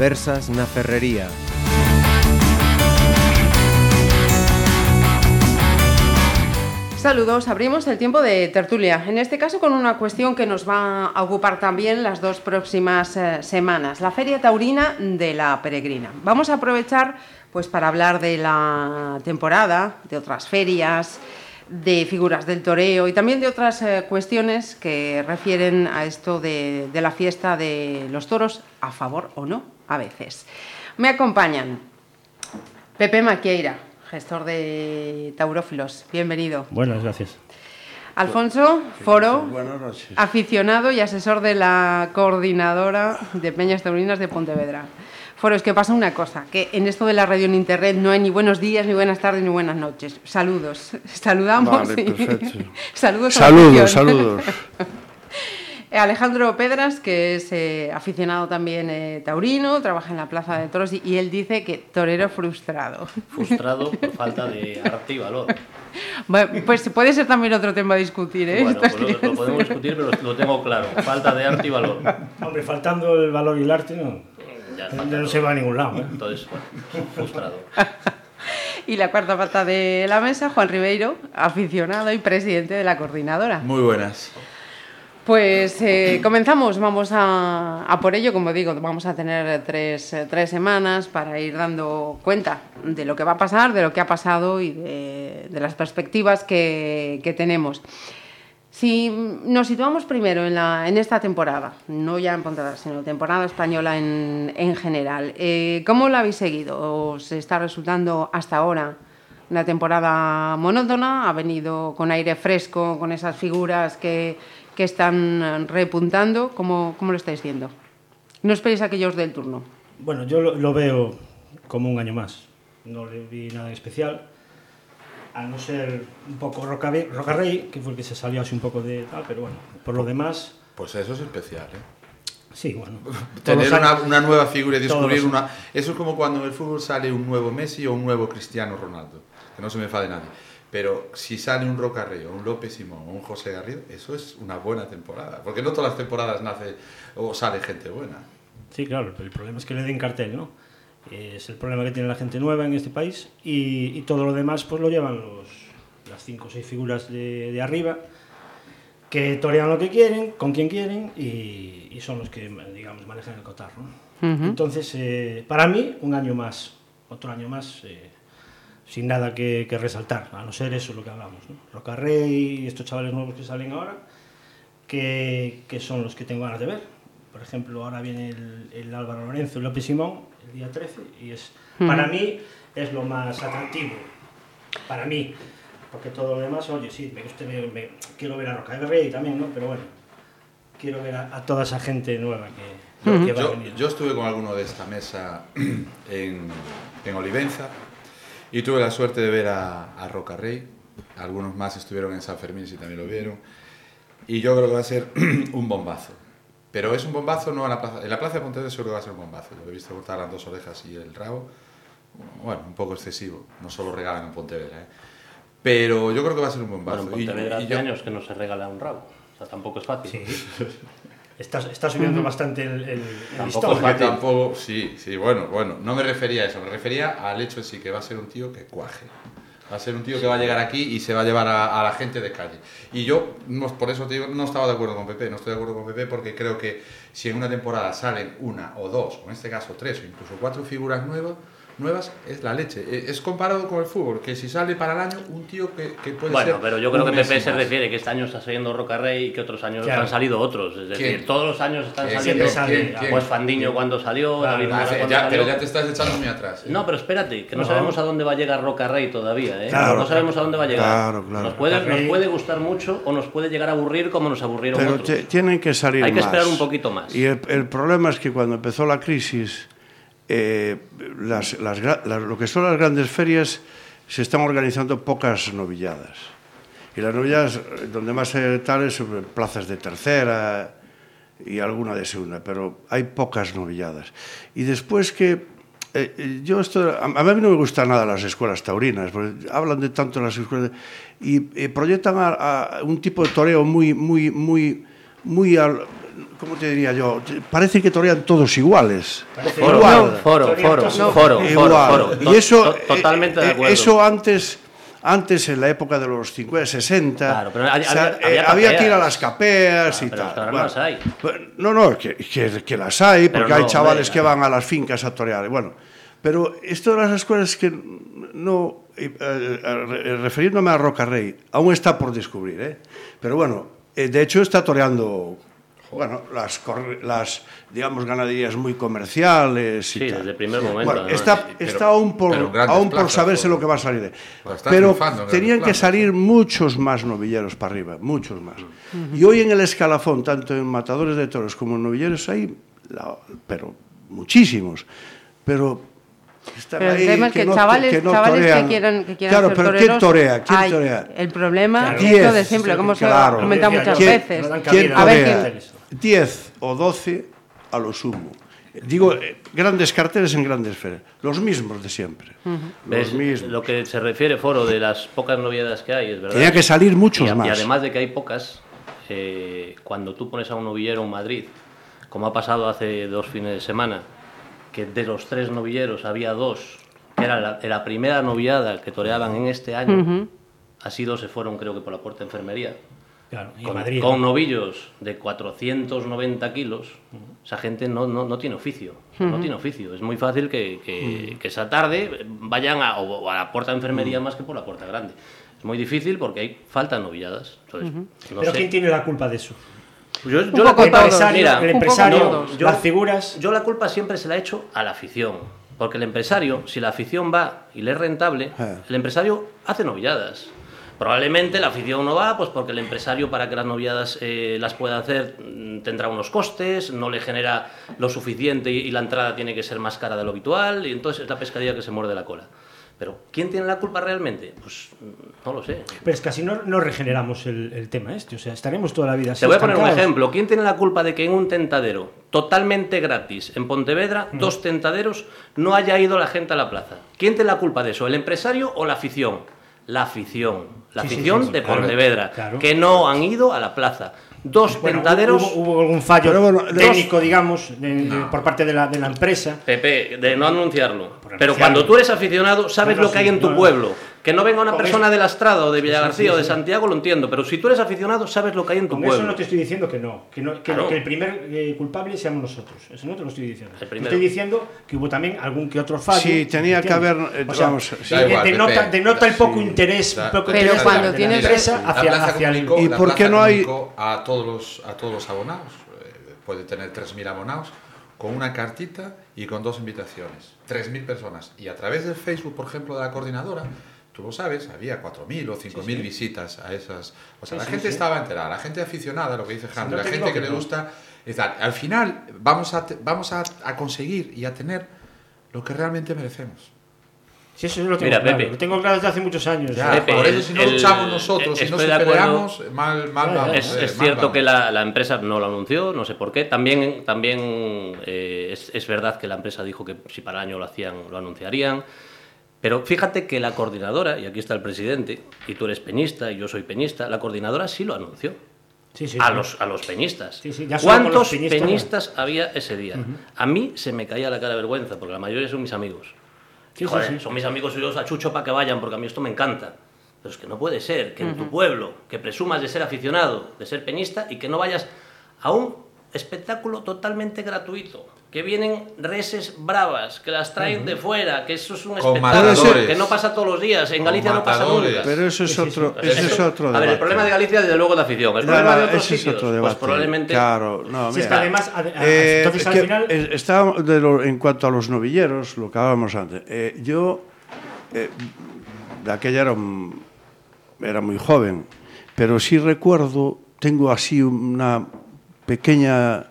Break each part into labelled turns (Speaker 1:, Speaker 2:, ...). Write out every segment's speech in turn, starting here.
Speaker 1: Conversas na Ferrería.
Speaker 2: Saludos, abrimos el tiempo de tertulia, en este caso con una cuestión que nos va a ocupar también las dos próximas eh, semanas, la Feria Taurina de la Peregrina. Vamos a aprovechar pues para hablar de la temporada, de otras ferias, de figuras del toreo y también de otras eh, cuestiones que refieren a esto de la fiesta de los toros, a favor o no, a veces. Me acompañan Pepe Maquieira, gestor de Taurófilos. Bienvenido.
Speaker 3: Buenas, gracias.
Speaker 2: Alfonso Foro, aficionado y asesor de la coordinadora de Peñas Taurinas de Pontevedra. Foro, es que pasa una cosa, que en esto de la radio en internet no hay ni buenos días, ni buenas tardes, ni buenas noches. Saludos. Saludamos.
Speaker 4: Vale,
Speaker 2: y- saludos. a la
Speaker 4: Saludos, saludos.
Speaker 2: Alejandro Pedras, que es eh, aficionado también eh, taurino, trabaja en la Plaza de Toros y, y él dice que torero frustrado.
Speaker 5: frustrado por falta de arte y valor.
Speaker 2: Bueno, pues puede ser también otro tema a discutir, ¿eh?
Speaker 5: Bueno, pues lo, podemos discutir, pero lo tengo claro. Falta de arte y valor.
Speaker 3: Hombre, faltando el valor y el arte, no,
Speaker 5: Ya
Speaker 3: no se va a ningún lado. ¿eh?
Speaker 5: Entonces, bueno, frustrado.
Speaker 2: Y la cuarta pata de la mesa, Juan Ribeiro, aficionado y presidente de la coordinadora.
Speaker 4: Muy buenas.
Speaker 2: Pues eh, comenzamos, vamos a, por ello, como digo, vamos a tener tres, eh, tres semanas para ir dando cuenta de lo que va a pasar, de lo que ha pasado y de, las perspectivas que, tenemos. Si nos situamos primero en, esta temporada, no ya en Pontevedra, sino temporada española en, en general, eh, ¿cómo la habéis seguido? ¿Os está resultando hasta ahora una temporada monótona? ¿Ha venido con aire fresco, con esas figuras que, que están repuntando? ¿Cómo, ¿Cómo lo estáis viendo? No esperéis a aquellos del turno.
Speaker 3: Bueno, yo lo, lo veo como un año más. No le vi nada especial. A no ser un poco Roca, Rocarrey, que fue el que se salió así un poco de tal, pero bueno, por lo demás,
Speaker 4: Pues eso es especial, ¿eh?
Speaker 3: sí, bueno.
Speaker 4: Tener una, una nueva figura y descubrir una... Eso es como cuando en el fútbol sale un nuevo Messi o un nuevo Cristiano Ronaldo. Que no se me enfade nadie. Pero si sale un Rocarrey o un López Simón o un José Garrido, eso es una buena temporada. Porque no todas las temporadas nace o sale gente buena.
Speaker 3: Sí, claro, pero el problema es que le den cartel, ¿no? Es el problema que tiene la gente nueva en este país y, y todo lo demás pues lo llevan los, las cinco o seis figuras de, de arriba que torean lo que quieren, con quien quieren y, y son los que, digamos, manejan el cotar, ¿no?
Speaker 2: Ujú.
Speaker 3: Entonces, eh, para mí, un año más, otro año más, eh, sin nada que, que resaltar, a no ser eso lo que hablamos, ¿no? Rocarrey y estos chavales nuevos que salen ahora, que, que son los que tengo ganas de ver. Por ejemplo, ahora viene el, el Álvaro Lorenzo y López Simón el día 13 y es, para mí es lo más atractivo, para mí, porque todo lo demás, oye, sí, me gusta, me- me- quiero ver a Rocarrey también, ¿no? Pero bueno, quiero ver a, a toda esa gente nueva que, que va a
Speaker 4: Yo,
Speaker 3: venir.
Speaker 4: yo estuve con alguno de esta mesa en, en Olivenza y tuve la suerte de ver a, a Rocarrey. Algunos más estuvieron en San Fermín, si también lo vieron. Y yo creo que va a ser un bombazo. Pero es un bombazo no en la plaza. En la plaza de Pontevedra seguro que va a ser un bombazo. Yo lo he visto cortar las dos orejas y el rabo. Bueno, un poco excesivo. No solo regalan en Pontevedra. ¿eh? Pero yo creo que va a ser un bombazo.
Speaker 5: Bueno, en Pontevedra
Speaker 4: Y- y
Speaker 5: hace
Speaker 4: yo-
Speaker 5: años que no se regala un rabo. O sea, tampoco es fácil.
Speaker 3: Sí. Está, está subiendo bastante el, el, el
Speaker 5: Tampoco fácil.
Speaker 4: tampoco, sí, sí, bueno, bueno, no me refería a eso, me refería al hecho de sí que va a ser un tío que cuaje. Va a ser un tío que va a llegar aquí y se va a llevar a, a la gente de calle. Y yo, no- por eso te digo, no estaba de acuerdo con Pepe, no estoy de acuerdo con Pepe porque creo que si en una temporada salen una o dos, o en este caso tres o incluso cuatro figuras nuevas, nuevas es la leche. E- Es comparado con el fútbol, que si sale para el año un tío que, que puede ser.
Speaker 5: Bueno, pero yo creo que Pepe se refiere que este año está saliendo Rocarrey y que otros años
Speaker 3: Claro.
Speaker 5: han salido otros. Es decir,
Speaker 4: ¿Quién?
Speaker 5: todos los años están
Speaker 4: ¿Quién?
Speaker 5: saliendo.
Speaker 4: ¿Quién? ¿Quién?
Speaker 5: Pues Fandiño cuando salió,
Speaker 3: Claro,
Speaker 5: David
Speaker 3: claro,
Speaker 5: Mora cuando
Speaker 4: ya-
Speaker 5: salió.
Speaker 4: pero ya te estás echando muy atrás. ¿eh?
Speaker 5: No, pero espérate, que no,
Speaker 3: No.
Speaker 5: sabemos a dónde va a llegar Rocarrey todavía, ¿eh?
Speaker 6: Claro,
Speaker 5: no sabemos a dónde va a llegar.
Speaker 6: claro, claro.
Speaker 5: Nos, puede, nos puede gustar mucho o nos puede llegar a aburrir como nos aburrieron
Speaker 6: Pero
Speaker 5: otros.
Speaker 6: tienen que salir
Speaker 5: Hay que
Speaker 6: más.
Speaker 5: esperar un poquito más.
Speaker 6: Y el, el problema es que cuando empezó la crisis, eh, las, las las- lo que son las grandes ferias se están organizando pocas novilladas. Y las novilladas, eh, donde más se tal es sobre plazas de tercera y alguna de segunda, pero hay pocas novilladas. Y después que eh, eh, yo esto, a, a mí no me gustan nada las escuelas taurinas, porque hablan de tanto las escuelas y eh, proyectan a, a un tipo de toreo muy, muy, muy, muy al- ¿cómo te diría yo? Parece que torean todos iguales.
Speaker 5: Foro,
Speaker 6: Igual.
Speaker 5: foro, foro, foro, foro,
Speaker 6: Igual.
Speaker 5: foro.
Speaker 6: Y eso,
Speaker 5: to- totalmente
Speaker 6: eh,
Speaker 5: de
Speaker 6: eh,
Speaker 5: acuerdo.
Speaker 6: Eso antes, antes en la época de los 50, 60,
Speaker 5: Claro, pero había-
Speaker 6: o sea,
Speaker 5: había-
Speaker 6: eh,
Speaker 5: había
Speaker 6: había que ir a las capeas
Speaker 5: Claro,
Speaker 6: y
Speaker 5: pero
Speaker 6: tal.
Speaker 5: ahora no las hay.
Speaker 6: Pues, No, no, que, que- que las hay,
Speaker 5: Pero
Speaker 6: porque hay
Speaker 5: no,
Speaker 6: chavales
Speaker 5: hombre,
Speaker 6: que van a las fincas a torear. Bueno, pero esto de las escuelas que no, eh, eh, eh, refiriéndome a Roca Rey, aún está por descubrir, ¿eh? Pero bueno, eh, de hecho está toreando, bueno, las, corre- las digamos, ganaderías muy comerciales y
Speaker 5: Sí,
Speaker 6: tal.
Speaker 5: desde el primer momento,
Speaker 6: Bueno,
Speaker 5: además.
Speaker 6: está,
Speaker 4: Pero-
Speaker 6: está aún por, aún por saberse
Speaker 4: por-
Speaker 6: lo que va a salir de.
Speaker 4: Pues está
Speaker 6: Pero
Speaker 4: triunfando
Speaker 6: tenían que
Speaker 4: plazas,
Speaker 6: salir muchos más novilleros para arriba, muchos más. Y hoy en el escalafón, tanto en matadores de toros como en novilleros, hay, la- pero muchísimos. Pero están
Speaker 2: Pero el tema es que,
Speaker 6: no-
Speaker 2: chavales,
Speaker 6: que no
Speaker 2: chavales que quieran, que quieran
Speaker 6: Claro,
Speaker 2: ser
Speaker 6: pero
Speaker 2: toreros,
Speaker 6: ¿quién torea? ¿Quién torea?
Speaker 2: El problema
Speaker 6: Claro.
Speaker 2: es lo de siempre, como se
Speaker 6: claro.
Speaker 2: ha comentado muchas veces.
Speaker 7: no dan
Speaker 6: ¿Quién
Speaker 7: cabida
Speaker 2: A ver quién-
Speaker 6: 10 o 12 a lo sumo. Digo, eh, grandes carteles en grandes ferias. Los mismos de siempre. Los mismos.
Speaker 5: Lo que se refiere, Foro, de las pocas novedades que hay, es verdad.
Speaker 6: Tenía que salir muchos
Speaker 5: y,
Speaker 6: más.
Speaker 5: y además de que hay pocas, eh, cuando tú pones a un novillero en Madrid, como ha pasado hace dos fines de semana, que de los tres novilleros había dos, que era la, la primera novillada que toreaban en este año, así dos se fueron creo que por la puerta de enfermería.
Speaker 7: Claro, y en
Speaker 5: Con,
Speaker 7: Madrid.
Speaker 5: con novillos de 490 kilos, esa gente no, no, no tiene oficio. No tiene oficio. Es muy fácil que, que, que esa tarde vayan a, o a la puerta de enfermería más que por la puerta grande. Es muy difícil porque hay falta de novilladas. Entonces, no
Speaker 7: Pero
Speaker 5: sé.
Speaker 7: ¿quién tiene la culpa de eso?
Speaker 5: Yo, la culpa,
Speaker 7: empresario,
Speaker 5: mira,
Speaker 7: el empresario.
Speaker 5: Yo-
Speaker 7: las figuras.
Speaker 5: yo la culpa siempre se la he hecho a la afición. Porque el empresario, si la afición va y le es rentable,
Speaker 6: Eh.
Speaker 5: el empresario hace novilladas. Probablemente la afición no va, pues porque el empresario para que las novilladas eh, las pueda hacer mm, tendrá unos costes, no le genera lo suficiente y, y la entrada tiene que ser más cara de lo habitual y entonces es la pescadilla que se muerde la cola. Pero ¿quién tiene la culpa realmente? Pues mm, no lo sé.
Speaker 7: Pero es que así no, no regeneramos el, el tema este. O sea, estaremos toda la vida así.
Speaker 5: Te voy a poner un ejemplo. ¿Quién tiene la culpa de que en un tentadero totalmente gratis en Pontevedra, dos tentaderos, no haya ido la gente a la plaza? ¿Quién tiene la culpa de eso? ¿El empresario o la afición? La afición. La
Speaker 7: Sí,
Speaker 5: afición
Speaker 7: sí, sí,
Speaker 5: de
Speaker 7: claro,
Speaker 5: Pontevedra,
Speaker 7: claro.
Speaker 5: que no han ido a la plaza. Dos
Speaker 7: Bueno,
Speaker 5: tentaderos.
Speaker 7: Hubo, hubo algún fallo
Speaker 6: Pero bueno,
Speaker 7: técnico, digamos, de- de- por parte de la, de la empresa.
Speaker 5: Pepe, de no anunciarlo. Pero
Speaker 7: anunciarlo.
Speaker 5: cuando tú eres aficionado, sabes
Speaker 7: No, no,
Speaker 5: lo que hay en tu
Speaker 7: no, no.
Speaker 5: pueblo. Que no venga una persona
Speaker 7: eso-
Speaker 5: de la Estrada o de Villagarcía
Speaker 7: sí,
Speaker 5: o de. Santiago, lo entiendo. Pero si tú eres aficionado, sabes lo que hay en tu
Speaker 7: Con
Speaker 5: pueblo.
Speaker 7: eso no te estoy diciendo que no, que, no, que,
Speaker 5: Claro.
Speaker 7: que el primer eh, culpable seamos nosotros. Eso no te lo estoy diciendo. Te estoy diciendo que hubo también algún que otro fallo.
Speaker 6: Sí, tenía que haber, eh,
Speaker 7: O sea,
Speaker 6: vamos,
Speaker 7: sí,
Speaker 4: igual,
Speaker 7: denota el poco
Speaker 4: Sí.
Speaker 7: interés,
Speaker 4: Da-
Speaker 7: poco
Speaker 4: Pero
Speaker 7: interés
Speaker 2: cuando tienes-
Speaker 7: empresa
Speaker 4: La
Speaker 7: hacia,
Speaker 4: plaza
Speaker 7: hacia el-
Speaker 6: ¿Y por qué no hay-
Speaker 4: a todos los a todos los abonados, eh, puede tener 3.000 abonados, con una cartita y con dos invitaciones. 3.000 personas. Y a través del Facebook, por ejemplo, de la coordinadora, tú lo sabes, había 4.000 o 5.000 visitas a esas... O sea,
Speaker 7: Sí,
Speaker 4: la
Speaker 7: sí,
Speaker 4: gente
Speaker 7: sí.
Speaker 4: estaba enterada, la gente aficionada, lo que dice
Speaker 7: no
Speaker 4: la
Speaker 7: te
Speaker 4: gente que
Speaker 7: que
Speaker 4: le
Speaker 7: no.
Speaker 4: gusta... tal. Al final vamos a, vamos a, a conseguir y a tener lo que realmente merecemos.
Speaker 7: Sí, eso lo tengo
Speaker 5: Mira,
Speaker 7: claro.
Speaker 5: Pepe.
Speaker 7: Lo tengo claro desde hace muchos años.
Speaker 4: Ya,
Speaker 5: Pepe,
Speaker 4: por eso
Speaker 5: el-
Speaker 4: si no
Speaker 5: el-
Speaker 4: luchamos nosotros, si no superamos, mal, mal vamos.
Speaker 5: Es,
Speaker 4: eh,
Speaker 5: es
Speaker 4: mal
Speaker 5: cierto
Speaker 4: vamos.
Speaker 5: que la, la empresa no lo anunció, no sé por qué. También, también eh, es, es verdad que la empresa dijo que si para el año lo hacían, lo anunciarían. Pero fíjate que la coordinadora, y aquí está el presidente, y tú eres peñista y yo soy peñista, la coordinadora sí lo anunció.
Speaker 7: Sí, sí,
Speaker 5: a,
Speaker 7: sí.
Speaker 5: los, a los peñistas.
Speaker 7: Sí, sí, ya solo con
Speaker 5: ¿Cuántos
Speaker 7: los peñistas,
Speaker 5: peñistas, había ese día? A mí se me caía la cara de vergüenza, porque la mayoría son mis amigos.
Speaker 7: Sí, sí,
Speaker 5: Joder,
Speaker 7: sí.
Speaker 5: son mis amigos y yo los achucho para que vayan, porque a mí esto me encanta. Pero es que no puede ser que en tu pueblo, que presumas de ser aficionado, de ser peñista, y que no vayas a un espectáculo totalmente gratuito. Que vienen reses bravas, que las traen de fuera, que eso es un
Speaker 4: Con
Speaker 5: espectáculo
Speaker 4: matadores.
Speaker 5: que no pasa todos los días. En
Speaker 4: Con
Speaker 5: Galicia no pasa nunca.
Speaker 6: Pero eso es otro, ese es otro
Speaker 5: a ver, el problema de Galicia, desde luego, es de afición. El
Speaker 6: No,
Speaker 5: problema de otros
Speaker 6: ese es
Speaker 5: sitios,
Speaker 6: otro
Speaker 5: pues probablemente...
Speaker 6: Claro, no,
Speaker 7: Sí, es
Speaker 6: mira.
Speaker 7: que además, a-
Speaker 6: Eh,
Speaker 7: entonces al
Speaker 6: que,
Speaker 7: final.
Speaker 6: estábamos de lo- en cuanto a los novilleros, lo que hablábamos antes. eh, yo, eh, de aquella era, un- era muy joven, pero sí recuerdo, tengo así una pequeña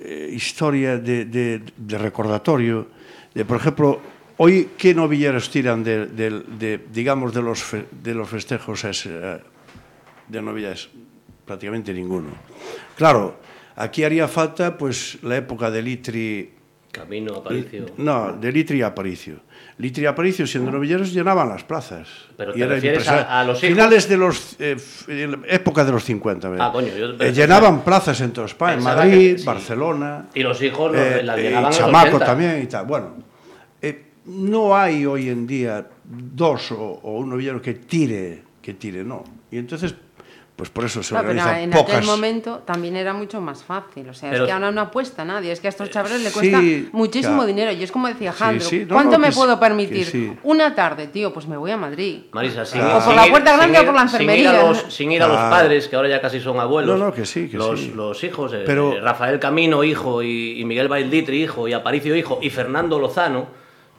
Speaker 6: eh, historia de, de- de recordatorio. De, por ejemplo, hoy, ¿qué novilleros tiran de, de- de, digamos, de los, fe- de los festejos ese, eh, de novillas? Prácticamente ninguno. Claro, aquí haría falta pues la época de Litri
Speaker 5: Camino, Aparicio.
Speaker 6: No, de Litri Aparicio. Litri y Aparicio, siendo novilleros, llenaban las plazas.
Speaker 5: Pero te refieres a- a los hijos.
Speaker 6: Finales de los... eh, época de los 50. ¿verdad?
Speaker 5: Ah, coño, yo
Speaker 6: Eh, llenaban plazas en toda España.
Speaker 5: Pensaba
Speaker 6: Madrid,
Speaker 5: que- sí.
Speaker 6: Barcelona...
Speaker 5: Y los hijos los-
Speaker 6: eh,
Speaker 5: las
Speaker 6: eh,
Speaker 5: llenaban
Speaker 6: y
Speaker 5: en los
Speaker 6: Chamaco
Speaker 5: 80.
Speaker 6: también y tal. Bueno, no hay hoy en día dos o, o un novillero que tire, que tire, no. Y entonces, pues por eso se
Speaker 2: No, pero
Speaker 6: organizan
Speaker 2: en
Speaker 6: pocas...
Speaker 2: aquel momento también era mucho más fácil. O sea,
Speaker 5: Pero-
Speaker 2: es que ahora no apuesta nadie. Es que a estos chavales le cuesta
Speaker 6: Sí,
Speaker 2: muchísimo
Speaker 6: claro.
Speaker 2: dinero. Y es como decía Jandro,
Speaker 6: sí, no,
Speaker 2: ¿cuánto
Speaker 6: no,
Speaker 2: me
Speaker 6: que
Speaker 2: puedo permitir? Una tarde, tío, pues me voy a Madrid.
Speaker 5: Marisa, sin,
Speaker 6: Claro.
Speaker 2: O por la
Speaker 5: ir-
Speaker 2: puerta grande
Speaker 5: sin
Speaker 2: o por la
Speaker 5: ir- sin ir
Speaker 2: enfermería.
Speaker 5: a los, sin ir a los
Speaker 6: Claro.
Speaker 5: padres, que ahora ya casi son abuelos.
Speaker 6: No, no, que sí, que
Speaker 5: los,
Speaker 6: sí.
Speaker 5: los hijos, eh,
Speaker 6: Pero-
Speaker 5: eh, Rafael Camino, hijo, y, y Miguel Bailditri, hijo, y Aparicio, hijo, y Fernando Lozano,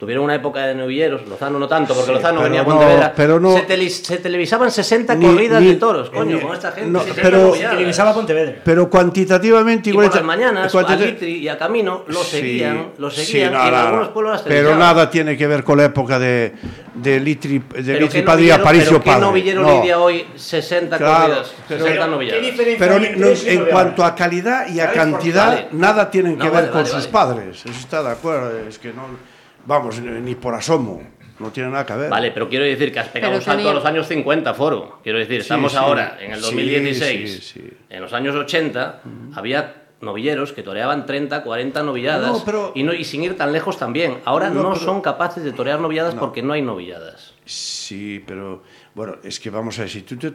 Speaker 5: tuvieron una época de novilleros. Lozano no tanto, porque
Speaker 6: Sí,
Speaker 5: Lozano
Speaker 6: pero
Speaker 5: venía a
Speaker 6: no,
Speaker 5: Pontevedra.
Speaker 6: pero no-
Speaker 5: se, tele- se televisaban 60
Speaker 6: Ni-
Speaker 5: corridas
Speaker 6: ni-
Speaker 5: de toros, coño,
Speaker 6: ni-
Speaker 5: con esta gente.
Speaker 6: no,
Speaker 5: 60
Speaker 6: pero-
Speaker 5: novilladas.
Speaker 7: Televisaba Pontevedra.
Speaker 6: Pero cuantitativamente
Speaker 5: Y
Speaker 6: igual...
Speaker 5: por las mañanas, a Litri y a Camino lo
Speaker 6: Sí,
Speaker 5: seguían, lo
Speaker 6: sí,
Speaker 5: seguían,
Speaker 6: no,
Speaker 5: y en
Speaker 6: no,
Speaker 5: algunos
Speaker 6: no.
Speaker 5: pueblos las
Speaker 6: Pero nada tiene que ver con la época de, de Litri, de Litri
Speaker 5: ¿qué
Speaker 6: Padre y
Speaker 5: novillero-
Speaker 6: Aparicio
Speaker 5: pero ¿qué
Speaker 6: Padre.
Speaker 5: novillero
Speaker 6: No.
Speaker 5: lidia hoy 60
Speaker 6: Claro,
Speaker 5: corridas?
Speaker 6: pero-
Speaker 5: 60
Speaker 7: ¿Qué
Speaker 5: novilladas.
Speaker 7: diferencia
Speaker 6: Pero
Speaker 7: hay
Speaker 6: no-
Speaker 7: entre eso y
Speaker 6: en
Speaker 7: lo
Speaker 6: cuanto a calidad y a cantidad, nada tienen que
Speaker 5: No,
Speaker 6: ver con sus padres. Eso está de acuerdo. Es que no. Vamos, ni por asomo. No tiene nada que ver.
Speaker 5: Vale, pero quiero decir que has pegado
Speaker 2: Pero
Speaker 5: un salto
Speaker 2: tenía-
Speaker 5: a los años 50, Foro. Quiero decir, estamos
Speaker 6: sí.
Speaker 5: ahora en el
Speaker 6: Sí,
Speaker 5: 2016.
Speaker 6: sí, sí.
Speaker 5: En los años 80 había novilleros que toreaban 30, 40 novilladas.
Speaker 6: No, pero-
Speaker 5: y, no, y sin ir tan lejos también. Ahora
Speaker 6: No,
Speaker 5: no,
Speaker 6: pero-
Speaker 5: son capaces de torear novilladas porque no hay novilladas.
Speaker 6: Sí, pero bueno, es que vamos a ver, si tú te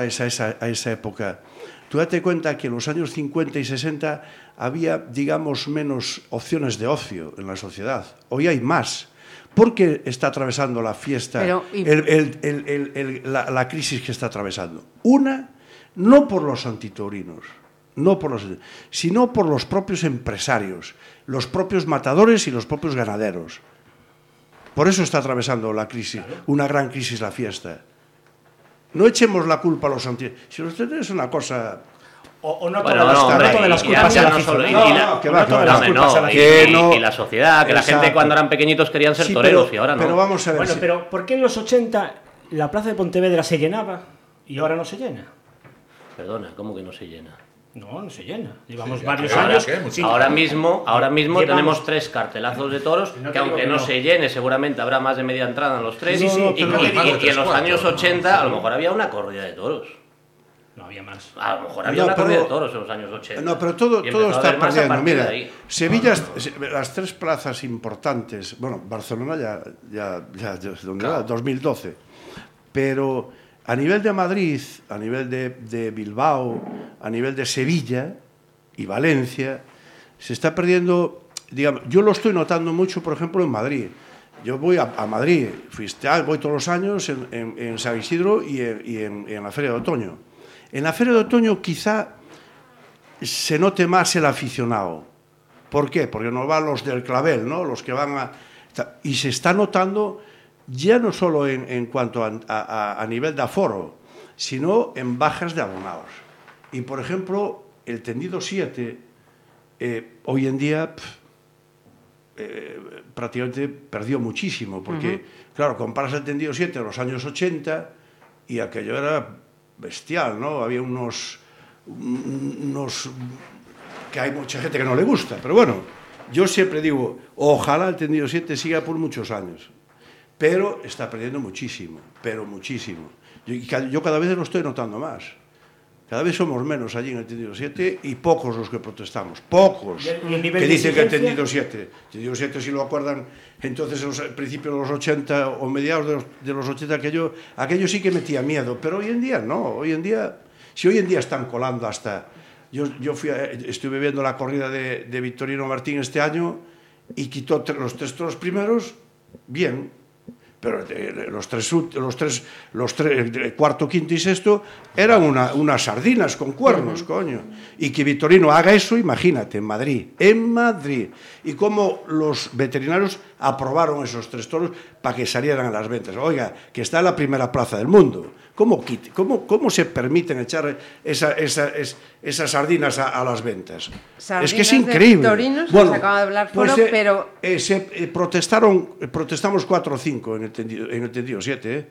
Speaker 6: a esa, a esa época, tú date cuenta que en los años 50 y 60 había, digamos, menos opciones de ocio en la sociedad. Hoy hay más. ¿Por qué está atravesando la fiesta
Speaker 2: Pero, y-
Speaker 6: el- el- el- el- el- la, la crisis que está atravesando? Una, no por los antitaurinos, no por los, sino por los propios empresarios, los propios matadores y los propios ganaderos. Por eso está atravesando la crisis, una gran crisis la fiesta. No echemos la culpa a los anti... Si usted es una cosa...
Speaker 7: O, o no
Speaker 5: Bueno,
Speaker 7: todas,
Speaker 5: no,
Speaker 7: las-
Speaker 5: hombre,
Speaker 7: no todas las culpas
Speaker 5: y- la- y, la sociedad, que la gente
Speaker 6: Exacto.
Speaker 5: cuando eran pequeñitos querían ser
Speaker 6: Sí,
Speaker 5: toreros
Speaker 6: pero-
Speaker 5: y ahora no.
Speaker 6: Pero vamos a ver...
Speaker 7: Bueno,
Speaker 6: si-
Speaker 7: pero ¿por qué en los 80 la plaza de Pontevedra se llenaba y ahora no se llena?
Speaker 5: Perdona, ¿cómo que no se llena?
Speaker 7: No, no se llena. Llevamos
Speaker 4: Sí,
Speaker 7: varios
Speaker 4: ahora
Speaker 7: años.
Speaker 4: que mucho.
Speaker 7: sin-
Speaker 5: Ahora mismo, ahora mismo
Speaker 7: Llevamos-
Speaker 5: tenemos tres cartelazos de toros,
Speaker 7: No
Speaker 5: que aunque no, se llene, seguramente habrá más de media entrada en los tres.
Speaker 7: Sí, sí,
Speaker 5: y, y- en los años
Speaker 4: ¿no?
Speaker 5: 80 a lo mejor había una corrida de toros.
Speaker 7: No había más.
Speaker 5: A lo mejor había
Speaker 6: No,
Speaker 5: una
Speaker 6: pero-
Speaker 5: corrida de toros en los años 80.
Speaker 6: No, pero todo, todo está perdiendo. Mira. Sevilla, es- las tres plazas importantes, bueno, Barcelona ya, ya, ya, ya es donde
Speaker 4: Claro.
Speaker 6: va, 2012, pero a nivel de Madrid, a nivel de, Bilbao, a nivel de Sevilla y Valencia, se está perdiendo, yo lo estoy notando mucho, por ejemplo, en Madrid. Yo voy a, a Madrid, ah, voy todos los años en, San Isidro y, en la Feria de Otoño. En la Feria de Otoño quizá se note más el aficionado. ¿Por qué? Porque no van los del clavel, ¿no? Los que van a... Y se está notando ya no solo en, en cuanto a, a- a nivel de aforo, sino en bajas de abonados. Y, por ejemplo, el tendido 7, eh, hoy en día pf, eh, prácticamente perdió muchísimo, porque, claro, comparas el tendido 7 de los años 80 y aquello era bestial, ¿no? Había unos, unos que hay mucha gente que no le gusta, pero bueno, yo siempre digo, ojalá el tendido 7 siga por muchos años, pero está perdiendo muchísimo, pero muchísimo. Yo, yo cada vez lo estoy notando más. Cada vez somos menos allí en el tendido 7 y pocos los que protestamos, pocos
Speaker 7: ¿Y el-
Speaker 6: que dicen que el tendido 7. El tendido 7 si lo acuerdan entonces en los al principio de los 80 o mediados de los, de los 80 aquello, aquello sí que metía miedo, pero hoy en día no, hoy en día si hoy en día están colando hasta yo, yo fui a- estuve viendo la corrida de, de Victorino Martín este año y quitó los tres toros primeros bien pero los tres, los tres, los tres, cuarto, quinto y sexto eran una- unas sardinas con cuernos, coño. Y que Vitorino haga eso, imagínate, en Madrid, en Madrid. Y cómo los veterinarios aprobaron esos tres toros para que salieran a las ventas. Oiga, que está en la primera plaza del mundo. ¿Cómo, cómo, cómo se permiten echar esa- esa- es- esas sardinas a, a las ventas? es que es
Speaker 2: Sardinas de
Speaker 6: increíble.
Speaker 2: Victorinos, nos acaba de hablar Foro,
Speaker 6: eh,
Speaker 2: pero-
Speaker 6: eh, se, eh, protestaron, eh, protestamos 4 o 5 en el tendido, en el tendido 7, ¿eh?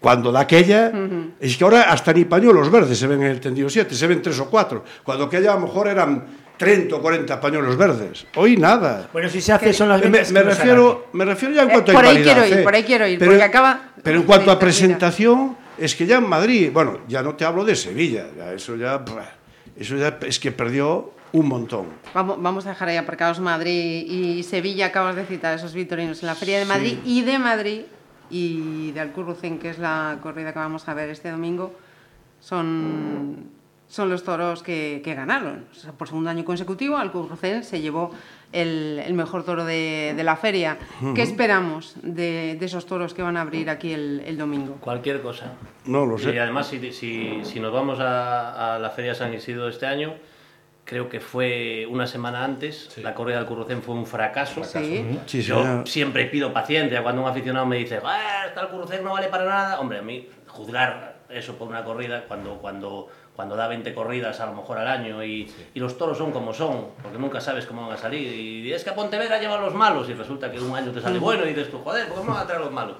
Speaker 6: Cuando de aquella, es que ahora hasta ni pañuelos verdes se ven en el tendido 7, se ven 3 o 4. Cuando aquella a lo mejor eran 30 o 40 pañuelos verdes. Hoy nada.
Speaker 7: Bueno, si se hace son las
Speaker 6: Me, me refiero, me refiero ya en
Speaker 2: Eh,
Speaker 6: cuanto
Speaker 2: por
Speaker 6: a
Speaker 2: ahí
Speaker 6: calidad,
Speaker 2: quiero ir,
Speaker 6: ¿eh?
Speaker 2: por ahí quiero ir,
Speaker 6: pero,
Speaker 2: porque acaba-
Speaker 6: Pero en cuanto a presentación, es que ya en Madrid, bueno, ya no te hablo de Sevilla, ya eso ya, eso ya es que perdió un montón.
Speaker 2: Vamos, vamos a dejar ahí aparcados Madrid y Sevilla. Acabas de citar esos vitorinos en la Feria de Madrid y de Madrid y de Alcurrucén, que es la corrida que vamos a ver este domingo, son, son los toros que, que ganaron. O sea, por segundo año consecutivo, Alcurrucén se llevó el, el mejor toro de, de la feria. ¿Qué esperamos de, de esos toros que van a abrir aquí el, el domingo?
Speaker 5: Cualquier cosa.
Speaker 6: No lo sé.
Speaker 5: Y además, si, si, si nos vamos a, a la Feria San Isidro este año, creo que fue una semana antes, la corrida del Currucén fue un fracaso.
Speaker 2: Sí.
Speaker 6: Sí,
Speaker 5: Yo
Speaker 6: señor.
Speaker 5: siempre pido paciencia cuando un aficionado me dice, "Ah, está el Currucén no vale para nada. Hombre, a mí juzgar eso por una corrida cuando, cuando, cuando da 20 corridas a lo mejor al año y, y los toros son como son, porque nunca sabes cómo van a salir. Y es que a Pontevedra llevan los malos y resulta que un año te sale bueno y dices tú, joder, ¿por qué me van a traer los malos?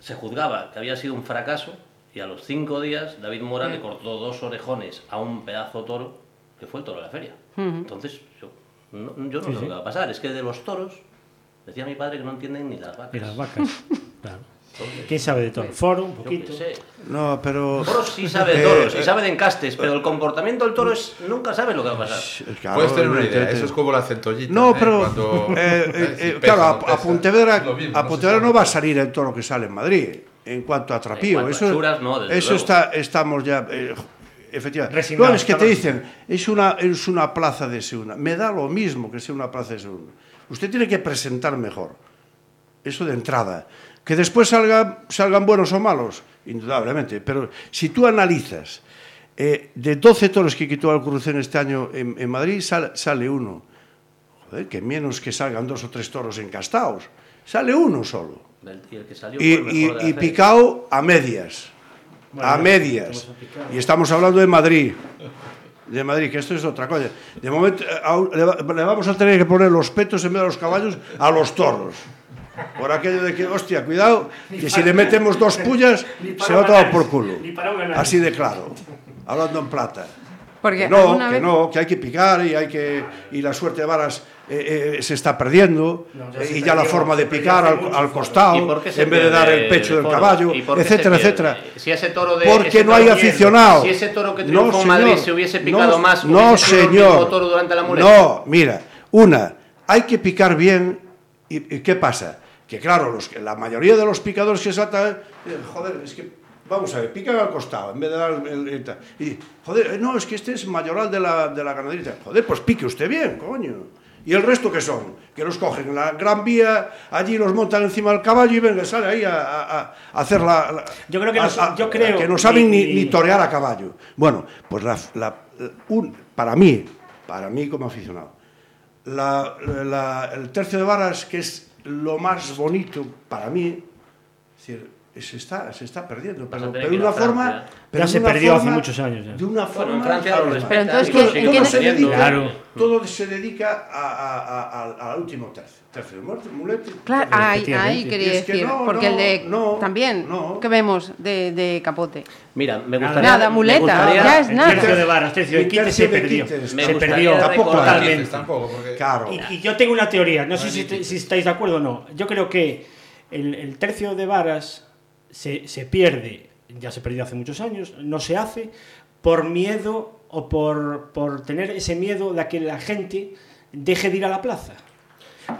Speaker 5: Se juzgaba que había sido un fracaso y a los cinco días David Mora le cortó dos orejones a un pedazo de toro que fue el toro de la feria. Entonces, yo no, yo no sé lo que va a pasar. Es que de los toros, decía mi padre que no entienden ni las vacas.
Speaker 7: Y las vacas. Claro. ¿Quién sabe de todo? Foro, un poquito.
Speaker 6: No, pero...
Speaker 5: Toros sí sabe de
Speaker 6: Eh,
Speaker 5: toros, y sabe de encastes, pero el comportamiento del toro es nunca sabe lo que va a pasar.
Speaker 6: claro,
Speaker 4: Puedes tener una idea, eso es como la centollita.
Speaker 6: No,
Speaker 4: ¿eh?
Speaker 6: pero eh, claro,
Speaker 4: no
Speaker 6: a, a. Pontevedra,
Speaker 4: mismo,
Speaker 6: a Pontevedra
Speaker 4: sabe.
Speaker 6: no va a salir el toro que sale en Madrid en cuanto a atrapío.
Speaker 5: cuanto a
Speaker 6: eso
Speaker 5: churas, no,
Speaker 6: eso está, estamos ya eh, efectivamente.
Speaker 7: Resignados,
Speaker 6: No, es que te dicen es una es una plaza de segunda. Me da lo mismo que sea una plaza de segunda. Usted tiene que presentar mejor. Eso de entrada. Que despois salga, salgan buenos ou malos, indudablemente, pero se si tú analizas eh, de 12 toros que quitou Alcurrucén este año en, en Madrid, sal, sale uno. Joder, que menos que salgan dos o tres toros encastados. Sale uno solo.
Speaker 5: Y, el que salió
Speaker 6: y, y, y picao a medias. Bueno, a medias. A y estamos hablando de Madrid. De Madrid, que esto es otra cosa. De momento, eh, a, le, le vamos a tener que poner los petos en vez de los caballos a los toros. Por aquello de que, hostia, cuidado, que si le metemos dos pullas, se va todo por culo. Así de claro. Hablando en plata.
Speaker 2: Porque
Speaker 6: Que no, que
Speaker 2: vez-
Speaker 6: no, que hay que picar y hay que y la suerte de varas eh, eh, se está perdiendo
Speaker 7: No, ya se
Speaker 6: y ya la forma de picar al, al costado
Speaker 5: ¿Y por qué se
Speaker 6: en vez de dar el pecho del caballo,
Speaker 5: ¿Y por qué se
Speaker 6: etcétera, etcétera.
Speaker 5: Si ese toro de
Speaker 6: Porque
Speaker 5: ese
Speaker 6: no hay aficionado.
Speaker 5: Si ese toro que triunfó en Madrid se hubiese picado
Speaker 6: No,
Speaker 5: más,
Speaker 6: no,
Speaker 5: hubiese
Speaker 6: señor.
Speaker 5: toro durante la muleta.
Speaker 6: No, mira, una, hay que picar bien. ¿Y, y qué pasa? Que claro, los, que- la mayoría de los picadores que saltan, eh, joder, es que, vamos a ver, pican al costado en vez de dar el, el- el tal. Y, joder, eh, no, es que este es mayoral de la, de la ganadería. Joder, pues pique usted bien, coño. ¿Y el resto qué son? Que los cogen en la gran vía, allí los montan encima del caballo y venga, sale ahí a, a- a hacer la... la-
Speaker 7: Yo creo que no-
Speaker 6: a- a-
Speaker 7: yo creo
Speaker 6: que no saben
Speaker 7: ni-
Speaker 6: ni, ni torear a caballo. Bueno, pues la, la- un- para mí, para mí como aficionado, el tercio de varas, que es lo más bonito para mí, se está, se está perdiendo, pero, pero
Speaker 5: que
Speaker 6: de una forma... pero
Speaker 7: Ya se perdió hace muchos años ya.
Speaker 6: De una forma...
Speaker 5: Bueno, en Francia lo
Speaker 6: abismal.
Speaker 2: Pero entonces,
Speaker 5: lo
Speaker 2: ¿qué-
Speaker 6: todo se dedica,
Speaker 7: Claro.
Speaker 6: todo se dedica al- último tercio. Tercio de muerte, mulete.
Speaker 2: Claro, ahí, quería
Speaker 6: Y es que
Speaker 2: decir,
Speaker 6: no,
Speaker 2: porque el de
Speaker 6: no,
Speaker 2: también
Speaker 6: no.
Speaker 2: que vemos de, de capote.
Speaker 5: Mira, me
Speaker 7: Nada.
Speaker 5: gustaría...
Speaker 2: Nada, muleta,
Speaker 5: gustaría-
Speaker 2: ya es
Speaker 7: El
Speaker 2: nada.
Speaker 7: tercio de varas, tercio de quite se perdió. Se perdió.
Speaker 6: Tampoco
Speaker 7: totalmente.
Speaker 4: Tampoco, porque...
Speaker 6: Claro.
Speaker 7: Y, y yo tengo una teoría, no sé si, estáis de acuerdo o no. Yo creo que el, el tercio de varas se, se pierde, ya se perdió hace muchos años, no se hace por miedo o por, por tener ese miedo de que la gente deje de ir a la plaza.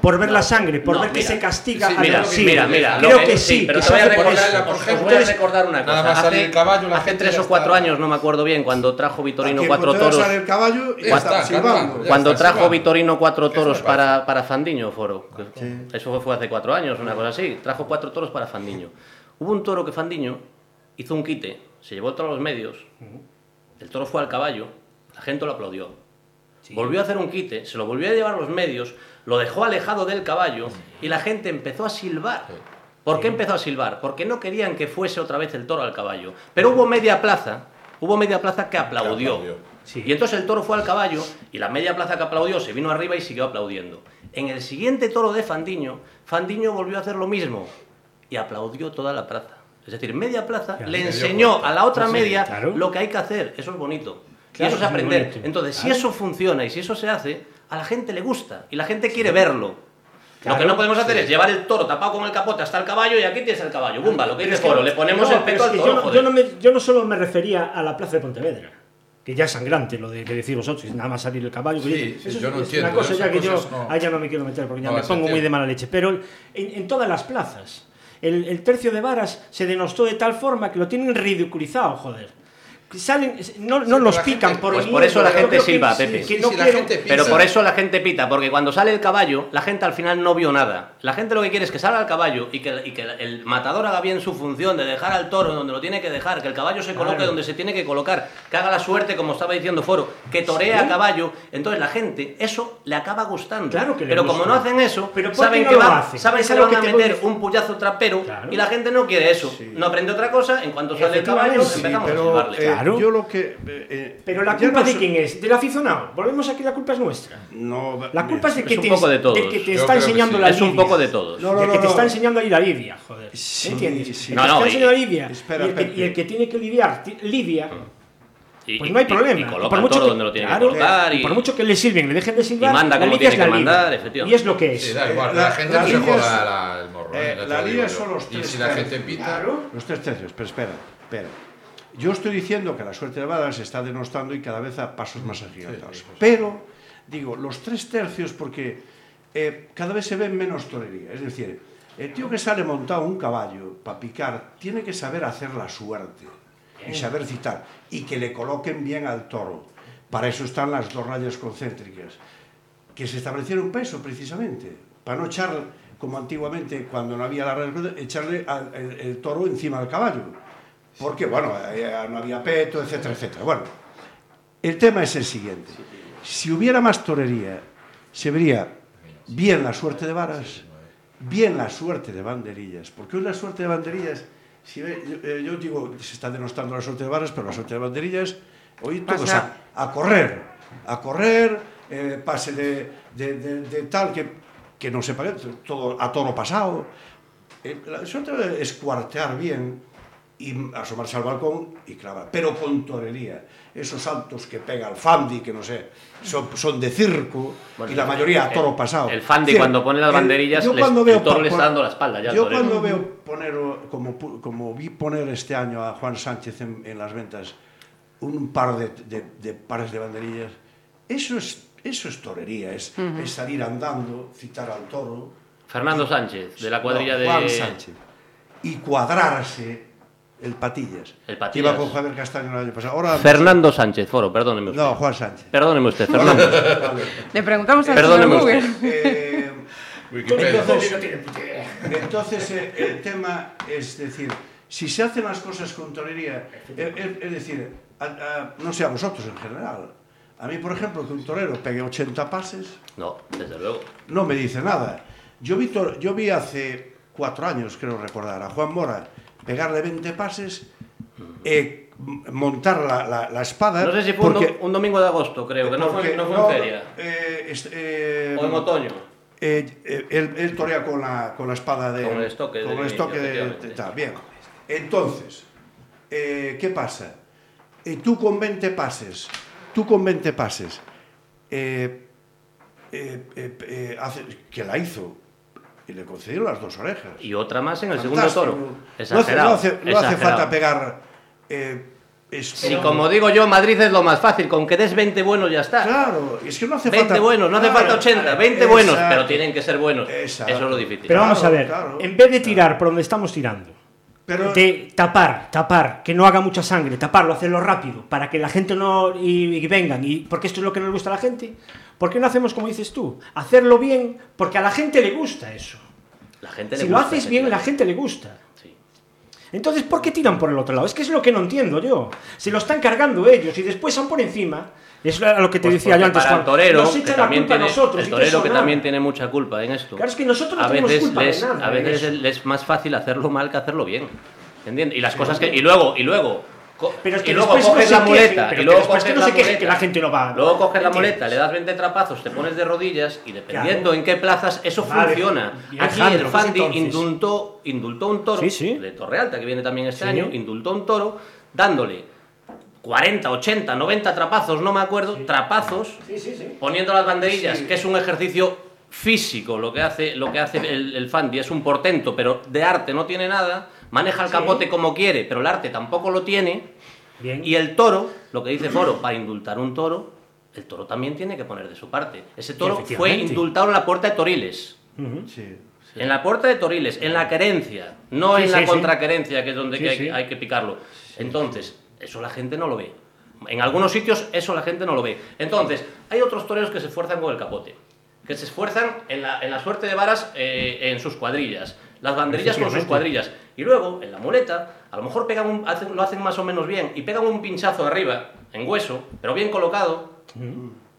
Speaker 7: Por ver la sangre, por
Speaker 5: No,
Speaker 7: ver que se castiga
Speaker 4: Sí,
Speaker 7: a
Speaker 5: Mira,
Speaker 4: sí,
Speaker 5: mira, mira.
Speaker 7: Creo que sí,
Speaker 5: pero
Speaker 7: que
Speaker 5: te voy a
Speaker 7: por
Speaker 5: recordar,
Speaker 7: eso.
Speaker 5: os- os voy a recordar una
Speaker 4: nada
Speaker 5: cosa.
Speaker 4: más
Speaker 5: Hace,
Speaker 4: el caballo, la
Speaker 5: hace
Speaker 4: gente
Speaker 5: tres o cuatro
Speaker 4: está-
Speaker 5: años, no me acuerdo bien, cuando trajo Vitorino cuatro toros.
Speaker 6: sale el caballo
Speaker 4: Ya está,
Speaker 6: silbando.
Speaker 4: ya.
Speaker 5: Cuando
Speaker 4: está,
Speaker 5: trajo
Speaker 4: silbando.
Speaker 5: Vitorino cuatro toros para, para Fandiño, Foro. Eso fue hace cuatro años, una cosa así. Trajo cuatro toros para Fandiño. Hubo un toro que Fandiño hizo un quite, se llevó el toro a los medios, el toro fue al caballo, la gente lo aplaudió. Volvió a hacer un quite, se lo volvió a llevar a los medios, lo dejó alejado del caballo y la gente empezó a silbar. ¿Por qué empezó a silbar? Porque no querían que fuese otra vez el toro al caballo. Pero hubo media plaza, hubo media plaza que aplaudió.
Speaker 4: aplaudió.
Speaker 7: Sí.
Speaker 5: Y entonces el toro fue al caballo y la media plaza que aplaudió se vino arriba y siguió aplaudiendo. En el siguiente toro de Fandiño, Fandiño volvió a hacer lo mismo y aplaudió toda la plaza. Es decir, media plaza
Speaker 7: Claro.
Speaker 5: le enseñó a la otra
Speaker 7: Sí,
Speaker 5: media
Speaker 7: claro.
Speaker 5: lo que hay que hacer. Eso es bonito.
Speaker 3: Claro,
Speaker 5: y eso es
Speaker 3: es
Speaker 5: aprender.
Speaker 3: bonito.
Speaker 5: Entonces, si eso funciona y si eso se hace, a la gente le gusta y la gente quiere verlo.
Speaker 3: Claro,
Speaker 5: lo que no podemos hacer
Speaker 3: sí.
Speaker 5: es llevar el toro tapado con el capote hasta el caballo y aquí tienes el caballo. Bumba, lo que dice
Speaker 3: es
Speaker 5: Foro, le ponemos
Speaker 3: no,
Speaker 5: el peto
Speaker 3: es
Speaker 5: al
Speaker 3: que
Speaker 5: toro,
Speaker 3: yo, no-
Speaker 5: joder.
Speaker 3: yo no me, yo no solo me refería a la plaza de Pontevedra, que ya es sangrante lo de que decís vosotros, nada más salir el caballo.
Speaker 4: Sí, sí,
Speaker 3: eso
Speaker 4: yo no
Speaker 3: es
Speaker 4: entiendo,
Speaker 3: una cosa ya que yo
Speaker 4: no-
Speaker 3: ahí ya no me quiero meter porque ya
Speaker 4: no
Speaker 3: me pongo muy de mala leche. Pero en, en todas las plazas, el, tercio de varas se denostó de tal forma que lo tienen ridiculizado, joder. Salen, no, no los
Speaker 4: la
Speaker 3: pican
Speaker 4: gente-
Speaker 3: por
Speaker 5: Pues por eso la gente silba,
Speaker 3: sí,
Speaker 5: Pepe.
Speaker 4: Sí,
Speaker 3: no
Speaker 4: sí, la gente.
Speaker 5: Pero por eso la gente pita, porque cuando sale el caballo, la gente al final no vio nada. La gente lo que quiere es que salga el caballo y que, y que el matador haga bien su función de dejar al toro donde lo tiene que dejar, que el caballo se coloque
Speaker 3: Claro.
Speaker 5: donde se tiene que colocar, que haga la suerte, como estaba diciendo Foro, que torea
Speaker 3: Sí.
Speaker 5: a caballo. Entonces la gente, eso le acaba gustando.
Speaker 3: Claro que le
Speaker 5: Pero
Speaker 3: gusta.
Speaker 5: como no hacen eso,
Speaker 3: Pero ¿por
Speaker 5: saben
Speaker 3: no
Speaker 5: que,
Speaker 3: hacen?
Speaker 5: saben
Speaker 3: Es
Speaker 5: que van a meter un puyazo trapero
Speaker 3: Claro.
Speaker 5: y la gente no quiere eso. No aprende otra cosa, en cuanto sale el caballo, empezamos a silbarle.
Speaker 3: Claro.
Speaker 6: yo lo que... eh, eh,
Speaker 3: Pero la culpa
Speaker 6: no
Speaker 3: de quién es, del aficionado. Volvemos aquí, la culpa es nuestra.
Speaker 6: No,
Speaker 3: La culpa es de que
Speaker 5: un
Speaker 3: te,
Speaker 5: poco de todos.
Speaker 3: del que te
Speaker 4: Yo
Speaker 3: está
Speaker 4: que
Speaker 3: enseñando
Speaker 4: sí.
Speaker 3: la
Speaker 5: Es un
Speaker 3: lidia.
Speaker 5: poco de todos.
Speaker 6: No, no,
Speaker 3: Del que te está enseñando a ir a Lidia, joder.
Speaker 6: Sí,
Speaker 3: ¿Entiendes?
Speaker 6: sí.
Speaker 3: El
Speaker 5: No,
Speaker 3: que
Speaker 5: no,
Speaker 3: está
Speaker 5: y-
Speaker 3: enseñando a Lidia
Speaker 6: Espera,
Speaker 3: y, el que, y el que tiene que lidiar Lidia,
Speaker 5: Y,
Speaker 3: pues no hay
Speaker 5: y-
Speaker 3: problema.
Speaker 5: Y,
Speaker 3: Y por mucho
Speaker 5: toro
Speaker 3: que-
Speaker 5: donde lo tiene
Speaker 3: claro,
Speaker 5: que colocar.
Speaker 3: y
Speaker 5: Y,
Speaker 3: por mucho que le sirven, le dejen de silbar,
Speaker 5: Y manda
Speaker 3: la
Speaker 5: como
Speaker 3: lidia
Speaker 5: tiene
Speaker 3: es la
Speaker 5: que
Speaker 3: lidia.
Speaker 5: mandar, efectivamente.
Speaker 3: Y es lo que es.
Speaker 4: Sí, da igual,
Speaker 6: la-
Speaker 4: la, gente
Speaker 6: la
Speaker 4: no se
Speaker 6: es-
Speaker 4: la- el morro.
Speaker 6: Eh, la
Speaker 4: digo
Speaker 6: son los
Speaker 4: Y
Speaker 6: tres
Speaker 4: si la gente pita,
Speaker 3: Claro.
Speaker 6: Los tres tercios, pero espera, espera. Yo estoy diciendo que la suerte de Bada se está denostando y cada vez a pasos más agigantados.
Speaker 4: Sí, sí, sí.
Speaker 6: Pero, digo, los tres tercios porque eh, cada vez se ve menos torería. Es decir, el tío que sale montado un caballo para picar tiene que saber hacer la suerte y saber citar y que le coloquen bien al toro. Para eso están las dos rayas concéntricas que se establecieron para eso precisamente, para no echar como antiguamente cuando no había la raya echarle al- el, el toro encima del caballo. Porque, bueno, eh, no había peto, etcétera, etcétera. Bueno, el tema es el siguiente. Si hubiera más torería, se vería bien la suerte de varas, bien la suerte de banderillas. Porque hoy la suerte de banderillas, si ve- yo, eh, yo digo, se está denostando la suerte de varas, pero la suerte de banderillas, hoy todos a, a correr, a correr, eh, pase de, de- de- de tal que, que no sepa, todo a toro pasado. Eh, la suerte es cuartear bien y asomarse al balcón y clavar, pero con torería. Esos saltos que pega el Fandi, que no sé, son, son de circo
Speaker 5: Bueno,
Speaker 6: y la mayoría a toro
Speaker 5: el-
Speaker 6: pasado.
Speaker 5: el Fandi cuando pone las
Speaker 6: el-
Speaker 5: banderillas,
Speaker 6: yo
Speaker 5: les-
Speaker 6: cuando
Speaker 5: el
Speaker 6: veo
Speaker 5: toro le está dando la espalda ya
Speaker 6: Yo cuando veo poner, como, como vi poner este año a Juan Sánchez en, en las ventas un par de, de- de pares de banderillas, eso es, eso es torería, es, es salir andando, citar al toro.
Speaker 5: Fernando Sánchez, de la cuadrilla
Speaker 6: No,
Speaker 5: de.
Speaker 6: Juan Sánchez. Y cuadrarse el Patillas.
Speaker 5: El Patillas.
Speaker 6: Iba con Javier Castaño el año pasado. Ahora,
Speaker 5: Fernando Sánchez, Foro, perdóneme usted.
Speaker 6: No, Juan Sánchez.
Speaker 5: Perdóneme usted, Fernando.
Speaker 2: Le preguntamos a
Speaker 5: Perdóneme
Speaker 2: Google.
Speaker 6: Eh, entonces, entonces, eh, el tema es decir, si se hacen las cosas con torería, eh, eh, es decir, a- a- no sé a vosotros en general, a mí, por ejemplo, que un torero pegue 80 pases,
Speaker 5: No, desde luego.
Speaker 6: no me dice nada. Yo vi, yo vi hace cuatro años, creo recordar, a Juan Mora pegarle 20 pases, eh, montar la, la- la espada.
Speaker 5: No sé si fue un,
Speaker 6: porque-
Speaker 5: do- un domingo de agosto, creo, que no fue, no fue
Speaker 6: no,
Speaker 5: en feria.
Speaker 6: eh, es- eh,
Speaker 5: O en otoño.
Speaker 6: eh, eh, él, él torea con la, con la espada de.
Speaker 5: Con el estoque
Speaker 6: con
Speaker 5: de
Speaker 6: el estoque de- de tal. Bien. Entonces, ¿qué pasa? Tú con 20 pases, tú con 20 pases, eh, eh, eh, hace- que la hizo y le concedieron las dos orejas.
Speaker 5: Y otra más en el
Speaker 6: Fantástico.
Speaker 5: segundo toro.
Speaker 6: No hace,
Speaker 5: Exagerado.
Speaker 6: no hace- no hace
Speaker 5: exagerado.
Speaker 6: falta pegar. eh, es-
Speaker 5: Si como digo yo, Madrid es lo más fácil, con que des 20 buenos ya está.
Speaker 6: Claro, es que no hace
Speaker 5: 20
Speaker 6: falta.
Speaker 5: buenos, no hace
Speaker 6: Claro,
Speaker 5: falta 80, 20
Speaker 6: exacto.
Speaker 5: buenos, pero tienen que ser buenos.
Speaker 6: Exacto.
Speaker 5: Eso es lo difícil.
Speaker 3: Pero vamos a ver,
Speaker 6: claro.
Speaker 3: en vez de tirar por donde estamos tirando,
Speaker 6: Pero-
Speaker 3: de tapar, tapar, que no haga mucha sangre, taparlo, hacerlo rápido, para que la gente no. y, y vengan, y porque esto es lo que nos gusta a la gente. ¿Por qué no hacemos como dices tú? Hacerlo bien, porque a la gente le gusta eso.
Speaker 5: La gente le
Speaker 3: Si lo haces bien, la gente le gusta.
Speaker 5: Sí.
Speaker 3: Entonces, ¿por qué tiran por el otro lado? Es que es lo que no entiendo yo. Se lo están cargando ellos y después son por encima. Es lo que te
Speaker 5: Pues
Speaker 3: decía yo antes.
Speaker 5: para el torero,
Speaker 3: nos
Speaker 5: que
Speaker 3: la
Speaker 5: también
Speaker 3: culpa a
Speaker 5: tiene,
Speaker 3: nosotros.
Speaker 5: el torero que
Speaker 3: nada.
Speaker 5: también tiene mucha culpa en esto.
Speaker 3: Claro, es que nosotros no
Speaker 5: a
Speaker 3: tenemos
Speaker 5: veces
Speaker 3: culpa de
Speaker 5: les,
Speaker 3: nada
Speaker 5: a
Speaker 3: de
Speaker 5: veces es más fácil hacerlo mal que hacerlo bien. ¿Entiendes? Y las cosas que y luego y luego
Speaker 3: Pero es que
Speaker 5: y luego
Speaker 3: no
Speaker 5: coges
Speaker 3: se
Speaker 5: la muleta
Speaker 3: pero
Speaker 5: y
Speaker 3: que
Speaker 5: luego
Speaker 3: después que
Speaker 5: coges
Speaker 3: no
Speaker 5: la muleta.
Speaker 3: que la gente no va-
Speaker 5: Luego coges la muleta, le das 20 trapazos, te pones de rodillas y dependiendo en qué plazas eso
Speaker 3: Vale.
Speaker 5: funciona. Aquí
Speaker 3: Alejandro,
Speaker 5: el
Speaker 3: pues
Speaker 5: Fandi indultó, indultó un toro
Speaker 3: Sí, sí.
Speaker 5: de Torrealta que viene también este
Speaker 3: Sí.
Speaker 5: año, indultó un toro dándole 40, 80, 90 trapazos, no me acuerdo, trapazos, poniendo las banderillas, que es un ejercicio físico lo que hace, lo que hace el, el Fandi, es un portento, pero de arte no tiene nada, maneja el
Speaker 3: Sí.
Speaker 5: capote como quiere, pero el arte tampoco lo tiene,
Speaker 3: Bien.
Speaker 5: y el toro, lo que dice Foro, para indultar un toro, el toro también tiene que poner de su parte. Ese toro fue indultado en la puerta de Toriles.
Speaker 3: Ujú.
Speaker 6: Sí, sí.
Speaker 5: En la puerta de Toriles, en la querencia, no
Speaker 3: Sí,
Speaker 5: en
Speaker 3: sí,
Speaker 5: la
Speaker 3: sí.
Speaker 5: contraquerencia, que es donde
Speaker 3: Sí,
Speaker 5: que hay,
Speaker 3: sí.
Speaker 5: hay que picarlo. Entonces, eso la gente no lo ve. En algunos sitios eso la gente no lo ve. Entonces, hay otros toreros que se esfuerzan con el capote, que se esfuerzan en la, en la suerte de varas eh, en sus cuadrillas, las banderillas con sus cuadrillas. Y luego, en la muleta, a lo mejor pegan un- hacen- lo hacen más o menos bien y pegan un pinchazo arriba, en hueso, pero bien colocado,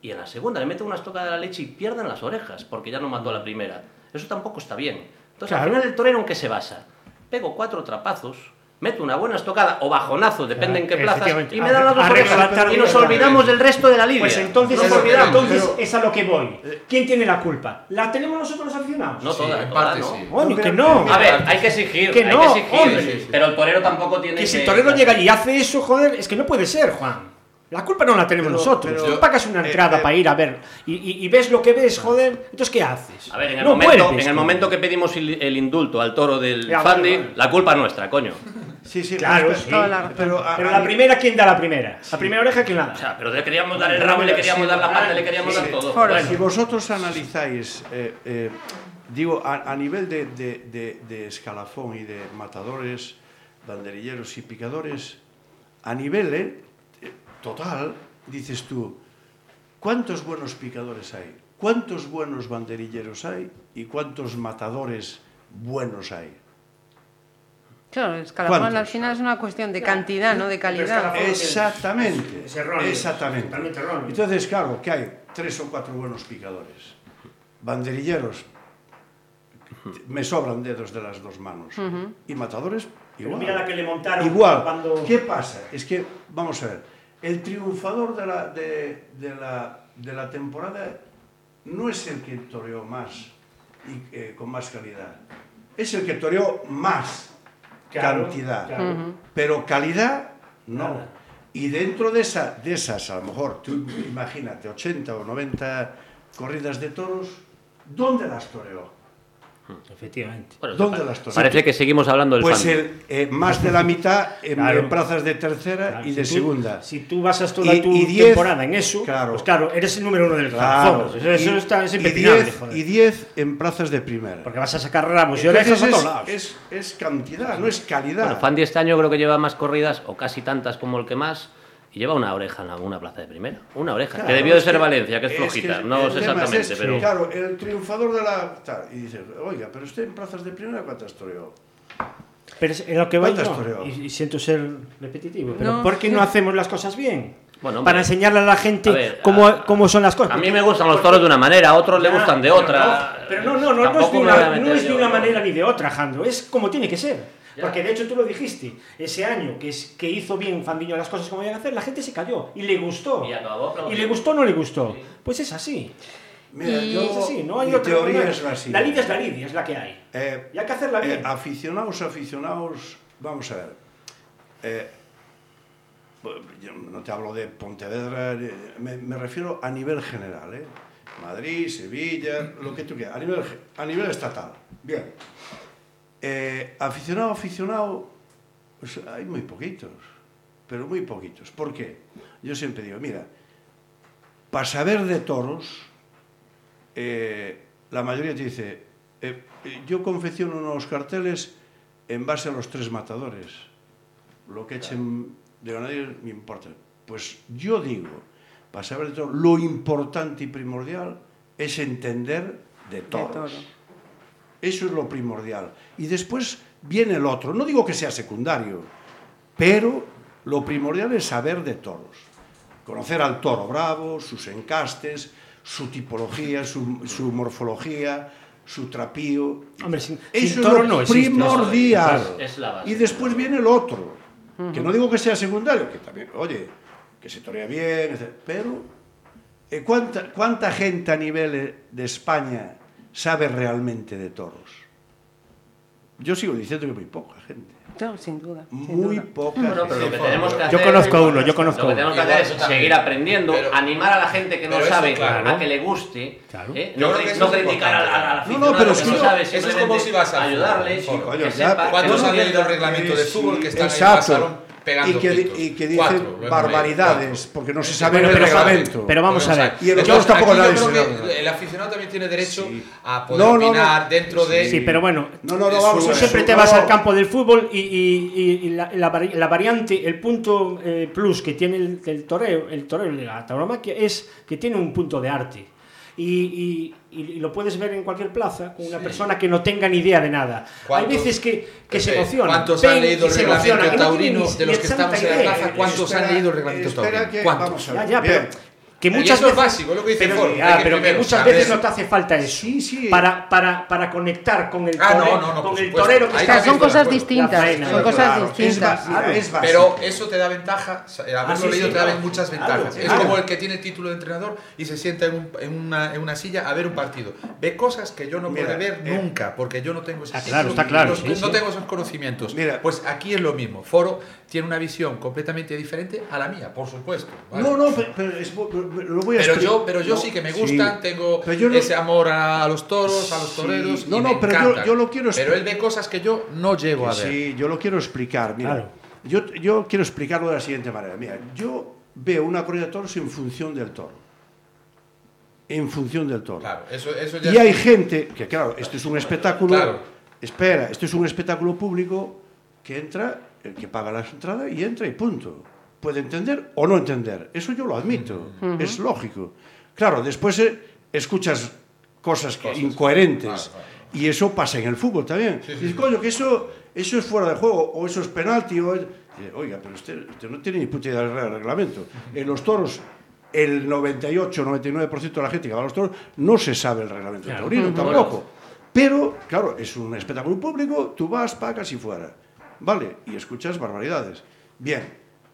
Speaker 5: y en la segunda le meten una estocada de la leche y pierden las orejas, porque ya no mató a la primera. Eso tampoco está bien. Entonces,
Speaker 3: Claro.
Speaker 5: al final el torero en qué se basa? Pego cuatro trapazos, meto una buena estocada o bajonazo, depende en qué plazas, y me dan las dos
Speaker 3: tarde
Speaker 5: Y nos olvidamos del resto de la lidia.
Speaker 3: Pues entonces,
Speaker 5: Nos olvidamos.
Speaker 3: entonces
Speaker 4: pero-
Speaker 3: es a lo que voy. ¿Quién tiene la culpa? ¿La tenemos nosotros los aficionados?
Speaker 5: No
Speaker 4: Sí,
Speaker 5: toda,
Speaker 4: en
Speaker 5: toda,
Speaker 4: parte
Speaker 5: ¿no?
Speaker 4: sí.
Speaker 3: Coño,
Speaker 6: No,
Speaker 3: que no.
Speaker 5: A ver, hay que exigir,
Speaker 3: Que
Speaker 5: hay
Speaker 3: no,
Speaker 5: que exigir.
Speaker 3: hombre.
Speaker 5: Pero el torero tampoco tiene
Speaker 3: Que si el torero llega y hace eso, joder, es que no puede ser, Juan. La culpa no la tenemos
Speaker 6: Pero-
Speaker 3: nosotros.
Speaker 6: pero-
Speaker 3: Tú pagas una
Speaker 6: eh,
Speaker 3: entrada
Speaker 6: eh,
Speaker 3: para ir a ver y, y- y ves lo que ves, joder, entonces ¿qué haces?
Speaker 5: A ver, en el,
Speaker 3: No
Speaker 5: momento,
Speaker 3: puedes,
Speaker 5: en el momento que pedimos el, el indulto al toro del
Speaker 3: Ya, vale,
Speaker 5: Fandi,
Speaker 3: vale.
Speaker 5: la culpa es nuestra, coño.
Speaker 6: Sí, sí,
Speaker 3: Claro,
Speaker 6: pero-
Speaker 3: sí.
Speaker 2: La
Speaker 6: pero, a-
Speaker 3: Pero la primera, ¿quién da la primera? La primera oreja, ¿quién la da?
Speaker 5: O sea, pero le queríamos dar el rabo, y le queríamos dar la pata, le queríamos dar todo.
Speaker 2: Foro.
Speaker 5: Bueno,
Speaker 6: Si vosotros analizáis, eh, eh, digo, a, a nivel de, de- de- de escalafón y de matadores, banderilleros y picadores, a nivel eh, eh, total, dices tú, ¿cuántos buenos picadores hay? ¿Cuántos buenos banderilleros hay? ¿Y cuántos matadores buenos hay?
Speaker 2: Claro, el escalafón
Speaker 6: ¿Cuántos?
Speaker 2: al final es una cuestión de cantidad, no de calidad.
Speaker 6: Exactamente.
Speaker 3: Es erróneo,
Speaker 6: Exactamente.
Speaker 3: totalmente erróneo.
Speaker 6: Entonces, claro, que hay tres o cuatro buenos picadores. Banderilleros, me sobran dedos de las dos manos. Y matadores,
Speaker 3: Pero
Speaker 6: igual.
Speaker 3: mira la que le montaron
Speaker 6: Igual.
Speaker 3: cuando-
Speaker 6: ¿Qué pasa? Es que, vamos a ver, el triunfador de la, de, de la, de la temporada no es el que toreó más y eh, con más calidad. Es el que toreó más
Speaker 3: Claro,
Speaker 6: cantidad.
Speaker 3: claro.
Speaker 6: Pero calidad, no.
Speaker 3: Nada.
Speaker 6: Y dentro de, esa, de esas, a lo mejor, tú imagínate, 80 o 90 corridas de toros, ¿dónde las toreó?
Speaker 3: Efectivamente.
Speaker 5: bueno,
Speaker 6: ¿Dónde las toreó?
Speaker 5: Parece que seguimos hablando del
Speaker 6: Pues
Speaker 5: Fandi.
Speaker 6: el, eh, más de la mitad en,
Speaker 3: Claro.
Speaker 6: en plazas de tercera
Speaker 3: Claro,
Speaker 6: y
Speaker 3: si
Speaker 6: de
Speaker 3: tú-
Speaker 6: segunda.
Speaker 3: Si tú basas toda
Speaker 6: Y-
Speaker 3: tu
Speaker 6: y diez-
Speaker 3: temporada en eso,
Speaker 6: claro.
Speaker 3: pues claro, eres el número uno del
Speaker 6: Claro.
Speaker 3: Eso, eso
Speaker 6: Y-
Speaker 3: está, es
Speaker 6: y
Speaker 3: impepinable,
Speaker 6: 10
Speaker 3: joder.
Speaker 6: y 10 en plazas de primera.
Speaker 3: Porque vas a sacar ramos y orejas a
Speaker 6: es,
Speaker 3: todos lados.
Speaker 6: es, es cantidad, no es calidad.
Speaker 5: Bueno, Fandi este año creo que lleva más corridas, o casi tantas como el que más, y lleva una oreja en alguna plaza de primera. Una oreja,
Speaker 6: Claro,
Speaker 5: que debió de
Speaker 6: es
Speaker 5: ser
Speaker 6: que-
Speaker 5: Valencia, que es
Speaker 6: es
Speaker 5: flojita.
Speaker 6: que
Speaker 5: no sé
Speaker 6: es
Speaker 5: exactamente,
Speaker 6: ese.
Speaker 5: pero...
Speaker 6: Claro, el triunfador de la... tal, Y dice, oiga, pero usted en plazas de primera, ¿cuántas toreó?
Speaker 3: Pero es en lo que voy
Speaker 6: ¿Cuántas
Speaker 3: yo,
Speaker 6: toreó?
Speaker 3: y, y siento ser repetitivo, pero
Speaker 2: No.
Speaker 3: ¿por qué no hacemos las cosas bien?
Speaker 5: Bueno.
Speaker 3: Para enseñarle a la gente
Speaker 5: A ver,
Speaker 3: cómo,
Speaker 5: a-
Speaker 3: cómo son las cosas.
Speaker 5: A mí me gustan los toros de una manera, a otros le gustan de
Speaker 3: pero
Speaker 5: otra.
Speaker 3: no, Pero no, no, no, no es de
Speaker 5: a
Speaker 3: una, no es de
Speaker 5: yo,
Speaker 3: una
Speaker 5: ¿no?
Speaker 3: manera ni de otra, Jandro. Es como tiene que ser.
Speaker 5: Ya.
Speaker 3: Porque de hecho tú lo dijiste. Ese año que, es, que hizo bien Fandiño las cosas como habían que hacer, la gente se cayó y le gustó.
Speaker 5: Y acabó.
Speaker 3: Y le gustó o no le gustó. Pues es así.
Speaker 6: Mira,
Speaker 2: Y-
Speaker 6: yo,
Speaker 3: Es así, no hay
Speaker 6: mi
Speaker 3: otra
Speaker 6: teoría
Speaker 3: manera.
Speaker 6: es la
Speaker 3: La
Speaker 6: siguiente.
Speaker 3: lidia es la lidia, es la que hay.
Speaker 6: Eh,
Speaker 3: Y hay que hacerla
Speaker 6: eh,
Speaker 3: bien.
Speaker 6: aficionados, aficionados, vamos a ver. Eh, no te hablo de Pontevedra, me, me refiero a nivel general, ¿eh? Madrid, Sevilla, lo que tú quieras, a nivel, a nivel estatal. Bien. Eh, aficionado, aficionado, pues hay muy poquitos, pero muy poquitos. ¿Por qué? Yo siempre digo, mira, para saber de toros, eh, la mayoría te dice, eh, yo confecciono unos carteles en base a los tres matadores. Lo que echen de ganaderos me importa. Pues yo digo, para saber de toros, lo importante y primordial es entender de toros.
Speaker 2: toro.
Speaker 6: Eso es lo primordial. Y después viene el otro. No digo que sea secundario, pero lo primordial es saber de toros. Conocer al toro bravo, sus encastes, su tipología, su, su morfología, su trapío.
Speaker 3: Hombre, sin,
Speaker 6: Eso
Speaker 3: sin
Speaker 6: es
Speaker 3: toro
Speaker 6: lo
Speaker 3: no existe.
Speaker 6: primordial.
Speaker 5: Es- es la base.
Speaker 6: Y después viene el otro. Que no digo que sea secundario, que también, oye, que se torea bien, etc. pero eh, ¿cuánta, ¿cuánta gente a nivel de España sabe realmente de toros? yo sigo diciendo que muy poca gente.
Speaker 2: No, sin duda. sin
Speaker 6: Muy
Speaker 2: duda.
Speaker 6: poca
Speaker 5: Bueno, pero lo que tenemos que
Speaker 3: Yo conozco
Speaker 5: es-
Speaker 3: uno, yo conozco
Speaker 5: Lo que
Speaker 3: uno.
Speaker 5: tenemos que hacer es seguir aprendiendo,
Speaker 4: Pero-
Speaker 5: animar a la gente que no
Speaker 4: pero eso,
Speaker 5: sabe
Speaker 4: claro.
Speaker 5: a que le guste,
Speaker 3: Claro.
Speaker 5: ¿eh?
Speaker 4: Yo
Speaker 5: no, no criticar al,
Speaker 4: importante.
Speaker 5: al
Speaker 6: No, no,
Speaker 5: aficionado
Speaker 6: pero
Speaker 5: que no sabe,
Speaker 4: eso es como si vas al
Speaker 5: ayudarle, que
Speaker 4: ¿Cuántos
Speaker 5: no
Speaker 4: han leído el reglamento de fútbol que están el salón pegando
Speaker 6: y que,
Speaker 4: pitos?
Speaker 6: y que dicen barbaridades porque no se sabe
Speaker 3: Bueno,
Speaker 6: el
Speaker 3: pero-
Speaker 6: reglamento.
Speaker 3: pero vamos a ver.
Speaker 6: Y el
Speaker 4: Entonces,
Speaker 6: otro tampoco
Speaker 4: aquí yo
Speaker 6: nadie
Speaker 4: creo
Speaker 6: se
Speaker 4: que el aficionado también tiene derecho
Speaker 6: Sí.
Speaker 4: a poder
Speaker 6: No, no, no.
Speaker 4: opinar dentro de
Speaker 3: Sí, pero bueno,
Speaker 6: No, no, no, vamos
Speaker 3: Tú siempre te vas
Speaker 6: no.
Speaker 3: al campo del fútbol y, y- y- la, la vari- la variante, el punto eh, plus que tiene el, el toreo, el toreo de la tauromaquia es que tiene un punto de arte. Y, y- y lo puedes ver en cualquier plaza con una persona que no tenga ni idea de nada. Hay
Speaker 4: ¿Cuántos-
Speaker 3: veces que, que se
Speaker 4: Pepe,
Speaker 3: emociona.
Speaker 4: ¿Cuántos
Speaker 3: ven
Speaker 4: han leído el reglamento
Speaker 3: emocionan, no
Speaker 4: taurino
Speaker 3: ni-
Speaker 4: de los que estamos en la plaza? ¿Cuántos han
Speaker 6: Espera-
Speaker 4: leído el reglamento taurino? ¿Cuántos?
Speaker 6: vamos a
Speaker 3: Ya,
Speaker 6: ver.
Speaker 3: ya, pero que
Speaker 4: Y
Speaker 3: muchas
Speaker 4: eso es
Speaker 3: veces,
Speaker 4: básico, es lo que dice
Speaker 3: pero,
Speaker 4: Ford,
Speaker 3: ya,
Speaker 4: hay que
Speaker 3: pero que
Speaker 4: primero
Speaker 3: muchas veces no te hace falta eso
Speaker 6: Sí, sí.
Speaker 3: para, para, para conectar con el
Speaker 4: Ah, no,
Speaker 3: torero,
Speaker 4: no, no,
Speaker 3: con el torero que está
Speaker 2: son cosas distintas,
Speaker 3: faena,
Speaker 2: son cosas
Speaker 6: Claro,
Speaker 2: distintas.
Speaker 6: es.
Speaker 4: Pero eso te da ventaja, haberlo
Speaker 3: Ah, sí,
Speaker 4: leído
Speaker 3: sí,
Speaker 4: te da muchas ventajas.
Speaker 3: Claro,
Speaker 4: es
Speaker 3: claro.
Speaker 4: como el que tiene el título de entrenador y se sienta en, un- en una, en una silla a ver un partido. Ve cosas que yo no
Speaker 6: Mira,
Speaker 4: puedo ver
Speaker 6: eh,
Speaker 4: nunca, porque yo no tengo ese
Speaker 3: Ah, claro, está claro,
Speaker 4: los-
Speaker 3: sí,
Speaker 4: no
Speaker 3: sí.
Speaker 4: tengo esos conocimientos.
Speaker 6: Mira.
Speaker 4: pues aquí es lo mismo. Foro tiene una visión completamente diferente a la mía, por supuesto.
Speaker 6: No, no, pero, pero es- lo voy a
Speaker 4: Pero yo, pero yo
Speaker 6: No,
Speaker 4: sí que me
Speaker 6: sí.
Speaker 4: gustan, tengo
Speaker 6: Pero yo
Speaker 4: ese amor a, los toros, a los
Speaker 6: Sí.
Speaker 4: toreros.
Speaker 6: No,
Speaker 4: y
Speaker 6: no,
Speaker 4: me
Speaker 6: pero yo- yo lo quiero
Speaker 4: Pero
Speaker 6: expli-
Speaker 4: él ve cosas que yo no llego a ver.
Speaker 6: Sí, yo lo quiero explicar. Mira,
Speaker 3: Claro.
Speaker 6: yo, yo quiero explicarlo de la siguiente manera. Mira, yo veo una corrida de toros en función del toro. En función del toro.
Speaker 4: Claro, eso, eso ya
Speaker 6: Y hay gente que, claro, esto es un espectáculo.
Speaker 4: Claro.
Speaker 6: Espera, esto es un espectáculo público que entra, el que paga la entrada y entra y punto. Puede entender o no entender. Eso yo lo admito. Es lógico. Claro, después eh, escuchas cosas, incoherentes.
Speaker 4: Claro, claro,
Speaker 6: Y eso pasa en el fútbol también.
Speaker 4: Sí, sí,
Speaker 6: Dices,
Speaker 4: sí.
Speaker 6: coño, que eso, eso es fuera de juego, o eso es penalti, o Oiga, pero usted, usted no tiene ni puta idea del reglamento. En los toros, el 98-99% de la gente que va a los toros no se sabe el reglamento
Speaker 3: Claro.
Speaker 6: taurino, tampoco. Pero, claro, es un espectáculo público, tú vas, pagas y fuera. ¿Vale? Y escuchas barbaridades. Bien,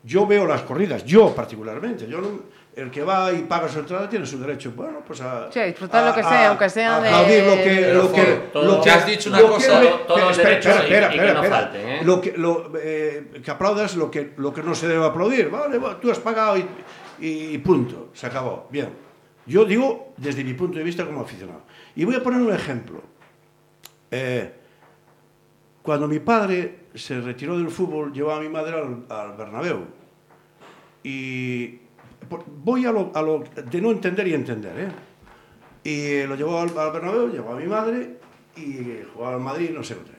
Speaker 6: yo veo las corridas, yo particularmente. Yo no- el que va y paga su entrada tiene su derecho, bueno, pues a...
Speaker 2: Sí, a disfrutar lo que sea, aunque sea
Speaker 6: a
Speaker 2: de-
Speaker 6: aplaudir lo que... Lo que,
Speaker 5: todo-
Speaker 6: lo que
Speaker 4: has dicho una
Speaker 6: lo
Speaker 4: cosa,
Speaker 5: todos los
Speaker 6: espera,
Speaker 5: derechos
Speaker 6: espera,
Speaker 5: y-
Speaker 6: espera,
Speaker 5: y que no
Speaker 6: espera.
Speaker 5: falten, ¿eh?
Speaker 6: Lo que, lo, eh, que aplaudas lo que, lo que no se debe aplaudir. Vale, va, tú has pagado y, y punto, se acabó. Bien. Yo digo desde mi punto de vista como aficionado. Y voy a poner un ejemplo. Eh, cuando mi padre se retiró del fútbol, llevaba a mi madre al, al Bernabéu. Y voy a lo, de no entender y entender, ¿eh? Y lo llevó al, al Bernabéu, llevó a mi madre y jugaba al Madrid, no sé dónde.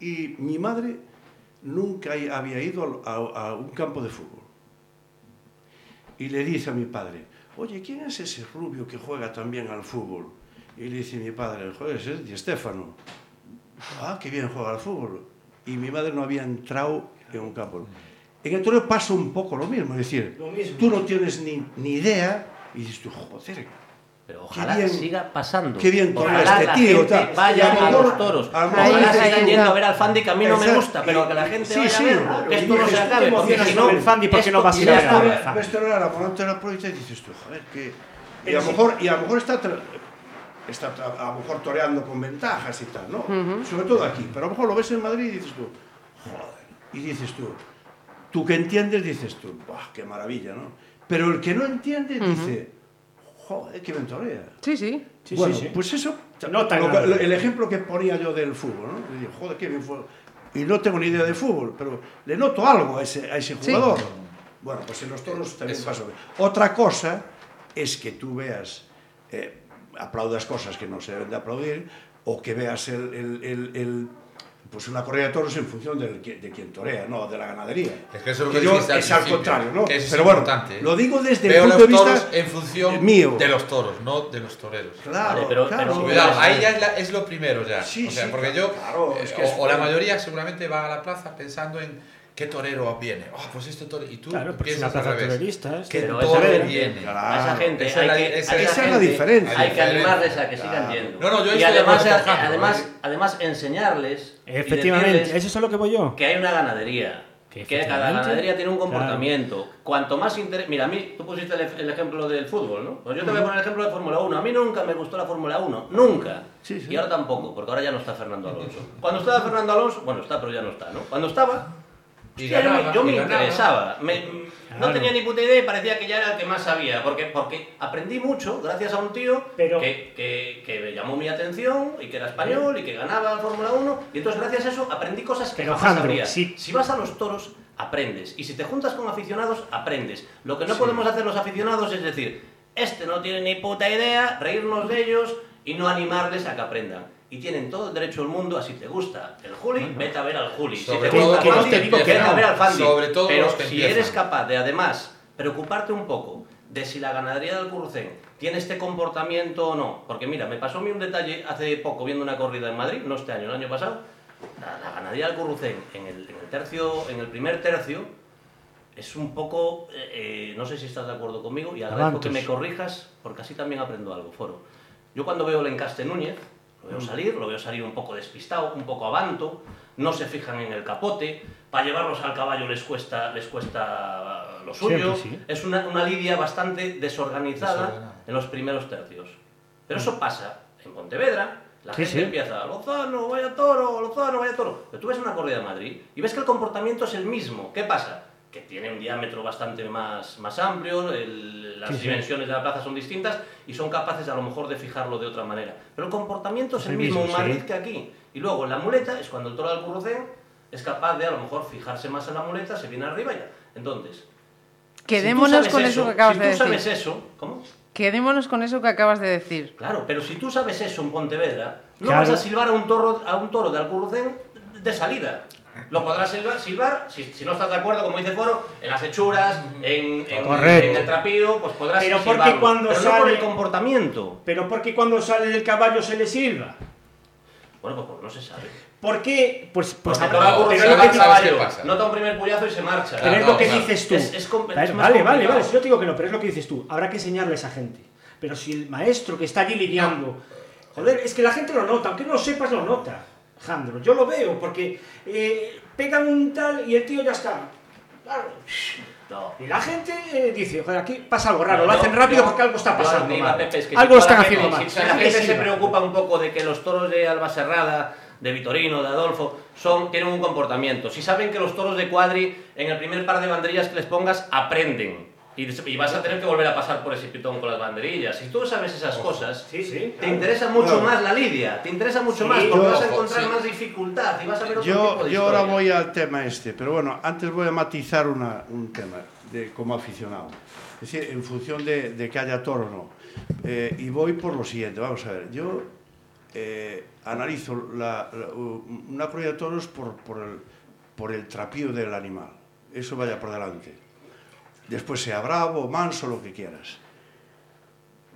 Speaker 6: Y mi madre nunca había ido a, un campo de fútbol. Y le dice a mi padre, oye, ¿quién es ese rubio que juega también al fútbol? Y le dice mi padre, joder, ese es Di Stéfano. Ah, qué bien juega al fútbol. Y mi madre no había entrado en un campo. En el torneo pasa un poco lo mismo, es decir,
Speaker 3: mismo.
Speaker 6: tú no tienes ni, ni idea y dices tú, joder,
Speaker 5: Pero ojalá
Speaker 6: bien-
Speaker 5: siga pasando.
Speaker 6: qué bien torea
Speaker 5: ojalá
Speaker 6: este
Speaker 5: la
Speaker 6: tío,
Speaker 5: gente
Speaker 6: tal.
Speaker 5: vaya
Speaker 6: a
Speaker 5: a los toros.
Speaker 6: a lo mejor
Speaker 5: Ojalá sigan
Speaker 2: "Venga".
Speaker 5: yendo a ver al Fandi, que a mí no me
Speaker 6: Exacto.
Speaker 5: gusta, pero que la gente
Speaker 6: Sí,
Speaker 5: vaya
Speaker 6: sí.
Speaker 5: a verlo. Que esto no se acabe,
Speaker 3: ¿tú
Speaker 5: porque si no...
Speaker 3: el Fandi? ¿Por qué no vas a ir a ver al Fandi?
Speaker 6: ves torear a Monte de la Provincia y dices tú, joder, que... Y a lo mejor, y a lo mejor está, está a lo mejor toreando con ventajas y tal, ¿no? Sobre todo aquí. Pero a lo mejor lo ves en Madrid y dices tú, joder. Y dices tú, tú que entiendes, dices tú, ¡buah, qué maravilla, ¿no? Pero el que no entiende dice, joder, qué bien torea.
Speaker 2: Sí, sí.
Speaker 3: Sí,
Speaker 6: bueno,
Speaker 3: sí, sí.
Speaker 6: pues eso,
Speaker 3: nota
Speaker 6: lo el ejemplo que ponía yo del fútbol, ¿no? Y digo, joder, qué bien fue. Y no tengo ni idea de fútbol, pero le noto algo a ese, a ese
Speaker 2: Sí.
Speaker 6: jugador. Bueno, pues en los toros también pasa. Otra cosa es que tú veas, eh, aplaudas cosas que no se deben de aplaudir, o que veas el, el- el- el- pues una corrida de toros en función del que- de quien torea, no de la ganadería.
Speaker 4: Es que eso es lo que
Speaker 6: yo, es al
Speaker 4: principio,
Speaker 6: contrario, ¿no?
Speaker 4: que es
Speaker 6: Pero bueno,
Speaker 4: importante, ¿eh?
Speaker 6: lo digo desde
Speaker 4: Veo
Speaker 6: el
Speaker 4: los
Speaker 6: punto de
Speaker 4: toros
Speaker 6: vista
Speaker 4: en función
Speaker 6: mío.
Speaker 4: de los toros, no de los toreros.
Speaker 6: Claro,
Speaker 5: Vale, pero-
Speaker 6: claro.
Speaker 5: pero-
Speaker 4: Cuidado, ahí ya es, la- es lo primero ya.
Speaker 6: Sí,
Speaker 4: o sea,
Speaker 6: sí,
Speaker 4: porque
Speaker 6: claro,
Speaker 4: yo,
Speaker 6: claro, es que
Speaker 4: o,
Speaker 6: es-
Speaker 4: o la mayoría seguramente va a la plaza pensando en qué torero viene. Oh, pues este torero. Y tú
Speaker 3: Claro, porque es una
Speaker 4: piensas al
Speaker 3: plaza
Speaker 4: revés.
Speaker 3: torerista. es
Speaker 4: ¿Qué
Speaker 5: Pero
Speaker 4: torero
Speaker 5: esa gente-
Speaker 4: viene?
Speaker 5: A esa gente
Speaker 4: Esa
Speaker 5: hay
Speaker 4: es la-
Speaker 5: que,
Speaker 4: esa
Speaker 5: a
Speaker 4: es
Speaker 5: esa
Speaker 6: la
Speaker 5: gente
Speaker 6: diferencia.
Speaker 5: Hay que animarles a que sigan
Speaker 6: Claro.
Speaker 5: yendo.
Speaker 4: No, no, yo
Speaker 5: y además,
Speaker 4: con
Speaker 5: además, además, enseñarles
Speaker 3: Efectivamente, eso es a lo que voy yo.
Speaker 5: que hay una ganadería,
Speaker 3: Que
Speaker 5: Que cada ganadería tiene un
Speaker 3: claro.
Speaker 5: comportamiento. Cuanto más interés. Mira, a mí, tú pusiste el, el ejemplo del fútbol, ¿no? Pues yo te voy a poner el ejemplo de Fórmula 1. A mí nunca me gustó la Fórmula 1. Nunca.
Speaker 6: Sí, sí.
Speaker 5: Y ahora tampoco, porque ahora ya no está Fernando Alonso. Cuando estaba Fernando Alonso, bueno, está, pero ya no está, ¿no? Cuando estaba,
Speaker 4: Y
Speaker 5: hostia, yo me-
Speaker 4: ganaba,
Speaker 5: yo me,
Speaker 4: y ganaba.
Speaker 5: interesaba. Me- No
Speaker 3: Claro.
Speaker 5: tenía ni puta idea y parecía que ya era el que más sabía. Porque, porque aprendí mucho gracias a un tío
Speaker 3: Pero-
Speaker 5: que, que, que me llamó mi atención y que era español y que ganaba la Fórmula 1. Y entonces, gracias a eso, aprendí cosas que
Speaker 3: Pero,
Speaker 5: jamás
Speaker 3: sí.
Speaker 5: Si vas a los toros, aprendes. Y si te juntas con aficionados, aprendes. Lo que no podemos hacer los aficionados es decir, este no tiene ni puta idea, reírnos de ellos y no animarles a que aprendan. Y tienen todo el derecho del mundo, a si te gusta el Juli, vete a ver al Juli. Si
Speaker 4: Sobre
Speaker 5: te
Speaker 4: todo
Speaker 5: gusta el Fandi,
Speaker 3: te
Speaker 5: vete a
Speaker 3: no.
Speaker 5: ver al Fandi.
Speaker 4: Sobre todo
Speaker 5: Pero si
Speaker 4: empiezan.
Speaker 5: eres capaz de además preocuparte un poco de si la ganadería del Currucén tiene este comportamiento o no. Porque mira, me pasó a mí un detalle hace poco viendo una corrida en Madrid, no este año, el año pasado. La, la ganadería del Currucén en el, en el tercio, en el primer tercio, es un poco, eh, eh, no sé si estás de acuerdo conmigo, y agradezco
Speaker 3: Avantos.
Speaker 5: que me corrijas, porque así también aprendo algo, Foro. Yo cuando veo el encaste Núñez, lo veo salir, lo veo salir un poco despistado, un poco avanto, no se fijan en el capote, para llevarlos al caballo les cuesta, les cuesta lo suyo,
Speaker 3: sí.
Speaker 5: es una, una lidia bastante desorganizada en los primeros tercios. Pero eso pasa en Pontevedra, la
Speaker 3: Sí,
Speaker 5: gente
Speaker 3: sí.
Speaker 5: empieza, Lozano, vaya toro, Lozano, vaya toro. Pero tú ves una corrida de Madrid y ves que el comportamiento es el mismo. ¿Qué pasa? Que tiene un diámetro bastante más, más amplio, el- las
Speaker 3: Sí, sí.
Speaker 5: dimensiones de la plaza son distintas y son capaces a lo mejor de fijarlo de otra manera. Pero el comportamiento es
Speaker 3: Es
Speaker 5: el mismo en
Speaker 3: mismo, sí.
Speaker 5: Madrid que aquí. Y luego en la muleta es cuando el toro del Currucén es capaz de a lo mejor fijarse más en la muleta, se viene arriba y ya. Entonces,
Speaker 2: Quedémonos
Speaker 5: si tú
Speaker 2: con eso que acabas
Speaker 5: si
Speaker 2: de
Speaker 5: tú
Speaker 2: decir.
Speaker 5: sabes eso, ¿cómo?
Speaker 2: Quedémonos con eso que acabas de decir.
Speaker 5: Claro, pero si tú sabes eso en Pontevedra, no
Speaker 3: Claro.
Speaker 5: vas a silbar a un toro, a un toro de Alcurrucén de salida. Lo podrás silbar, silbar si, si no estás de acuerdo, como dice Foro, en las hechuras, en, en-
Speaker 3: Correcto.
Speaker 5: en el trapío, pues podrás
Speaker 3: Pero porque
Speaker 5: silbarlo.
Speaker 3: cuando
Speaker 5: pero no por
Speaker 3: sale-
Speaker 5: el comportamiento.
Speaker 3: Pero ¿por qué cuando sale del caballo se le silba?
Speaker 5: Bueno, pues porque no se sabe.
Speaker 3: ¿Por qué? Pues, pues
Speaker 5: Porque toro
Speaker 3: pero es lo que
Speaker 5: al
Speaker 3: dices-
Speaker 4: ¿sabes qué
Speaker 5: caballo, nota un primer puyazo y se marcha.
Speaker 3: Pero es
Speaker 4: no,
Speaker 3: lo que
Speaker 4: claro.
Speaker 3: dices tú.
Speaker 5: Es- es
Speaker 3: Vale, vale, vale, vale, si yo te digo que no, pero es lo que dices tú. Habrá que enseñarle a esa gente. Pero si el maestro que está allí lidiando, joder, es que la gente lo nota, aunque no lo sepas, lo nota. Jandro, yo lo veo, porque eh, pegan un tal y el tío ya está.
Speaker 5: No.
Speaker 3: Y la gente eh, dice, joder, aquí pasa algo raro,
Speaker 5: No,
Speaker 3: lo hacen rápido
Speaker 5: yo-
Speaker 3: porque algo está pasando.
Speaker 5: arriba,
Speaker 3: mal.
Speaker 5: Pepe, es que
Speaker 3: algo
Speaker 5: si
Speaker 3: están haciendo mal.
Speaker 5: Si la gente se preocupa un poco de que los toros de Alba Serrada, de Vitorino, de Adolfo, son, tienen un comportamiento. Si saben que los toros de Cuadri, en el primer par de banderillas que les pongas, aprenden. Y, y vas a tener que volver a pasar por ese pitón con las banderillas. Si tú sabes esas cosas,
Speaker 3: Sí, sí.
Speaker 5: te
Speaker 3: claro.
Speaker 5: interesa mucho
Speaker 6: Claro.
Speaker 5: más la lidia, te interesa mucho
Speaker 3: Sí,
Speaker 5: más, porque
Speaker 6: yo-
Speaker 5: vas a
Speaker 4: ojo,
Speaker 5: encontrar
Speaker 4: sí.
Speaker 5: más dificultad y vas a ver otro tipo
Speaker 6: Yo,
Speaker 5: de
Speaker 6: yo ahora
Speaker 5: historia.
Speaker 6: voy al tema este, pero bueno, antes voy a matizar una- un tema de, como aficionado. Es decir, en función de, de que haya toro o no. Eh, y voy por lo siguiente, vamos a ver. Yo eh, analizo la- la- una corrida de toros por, por, el, por el trapío del animal. Eso vaya por delante. Después sea bravo, manso, lo que quieras.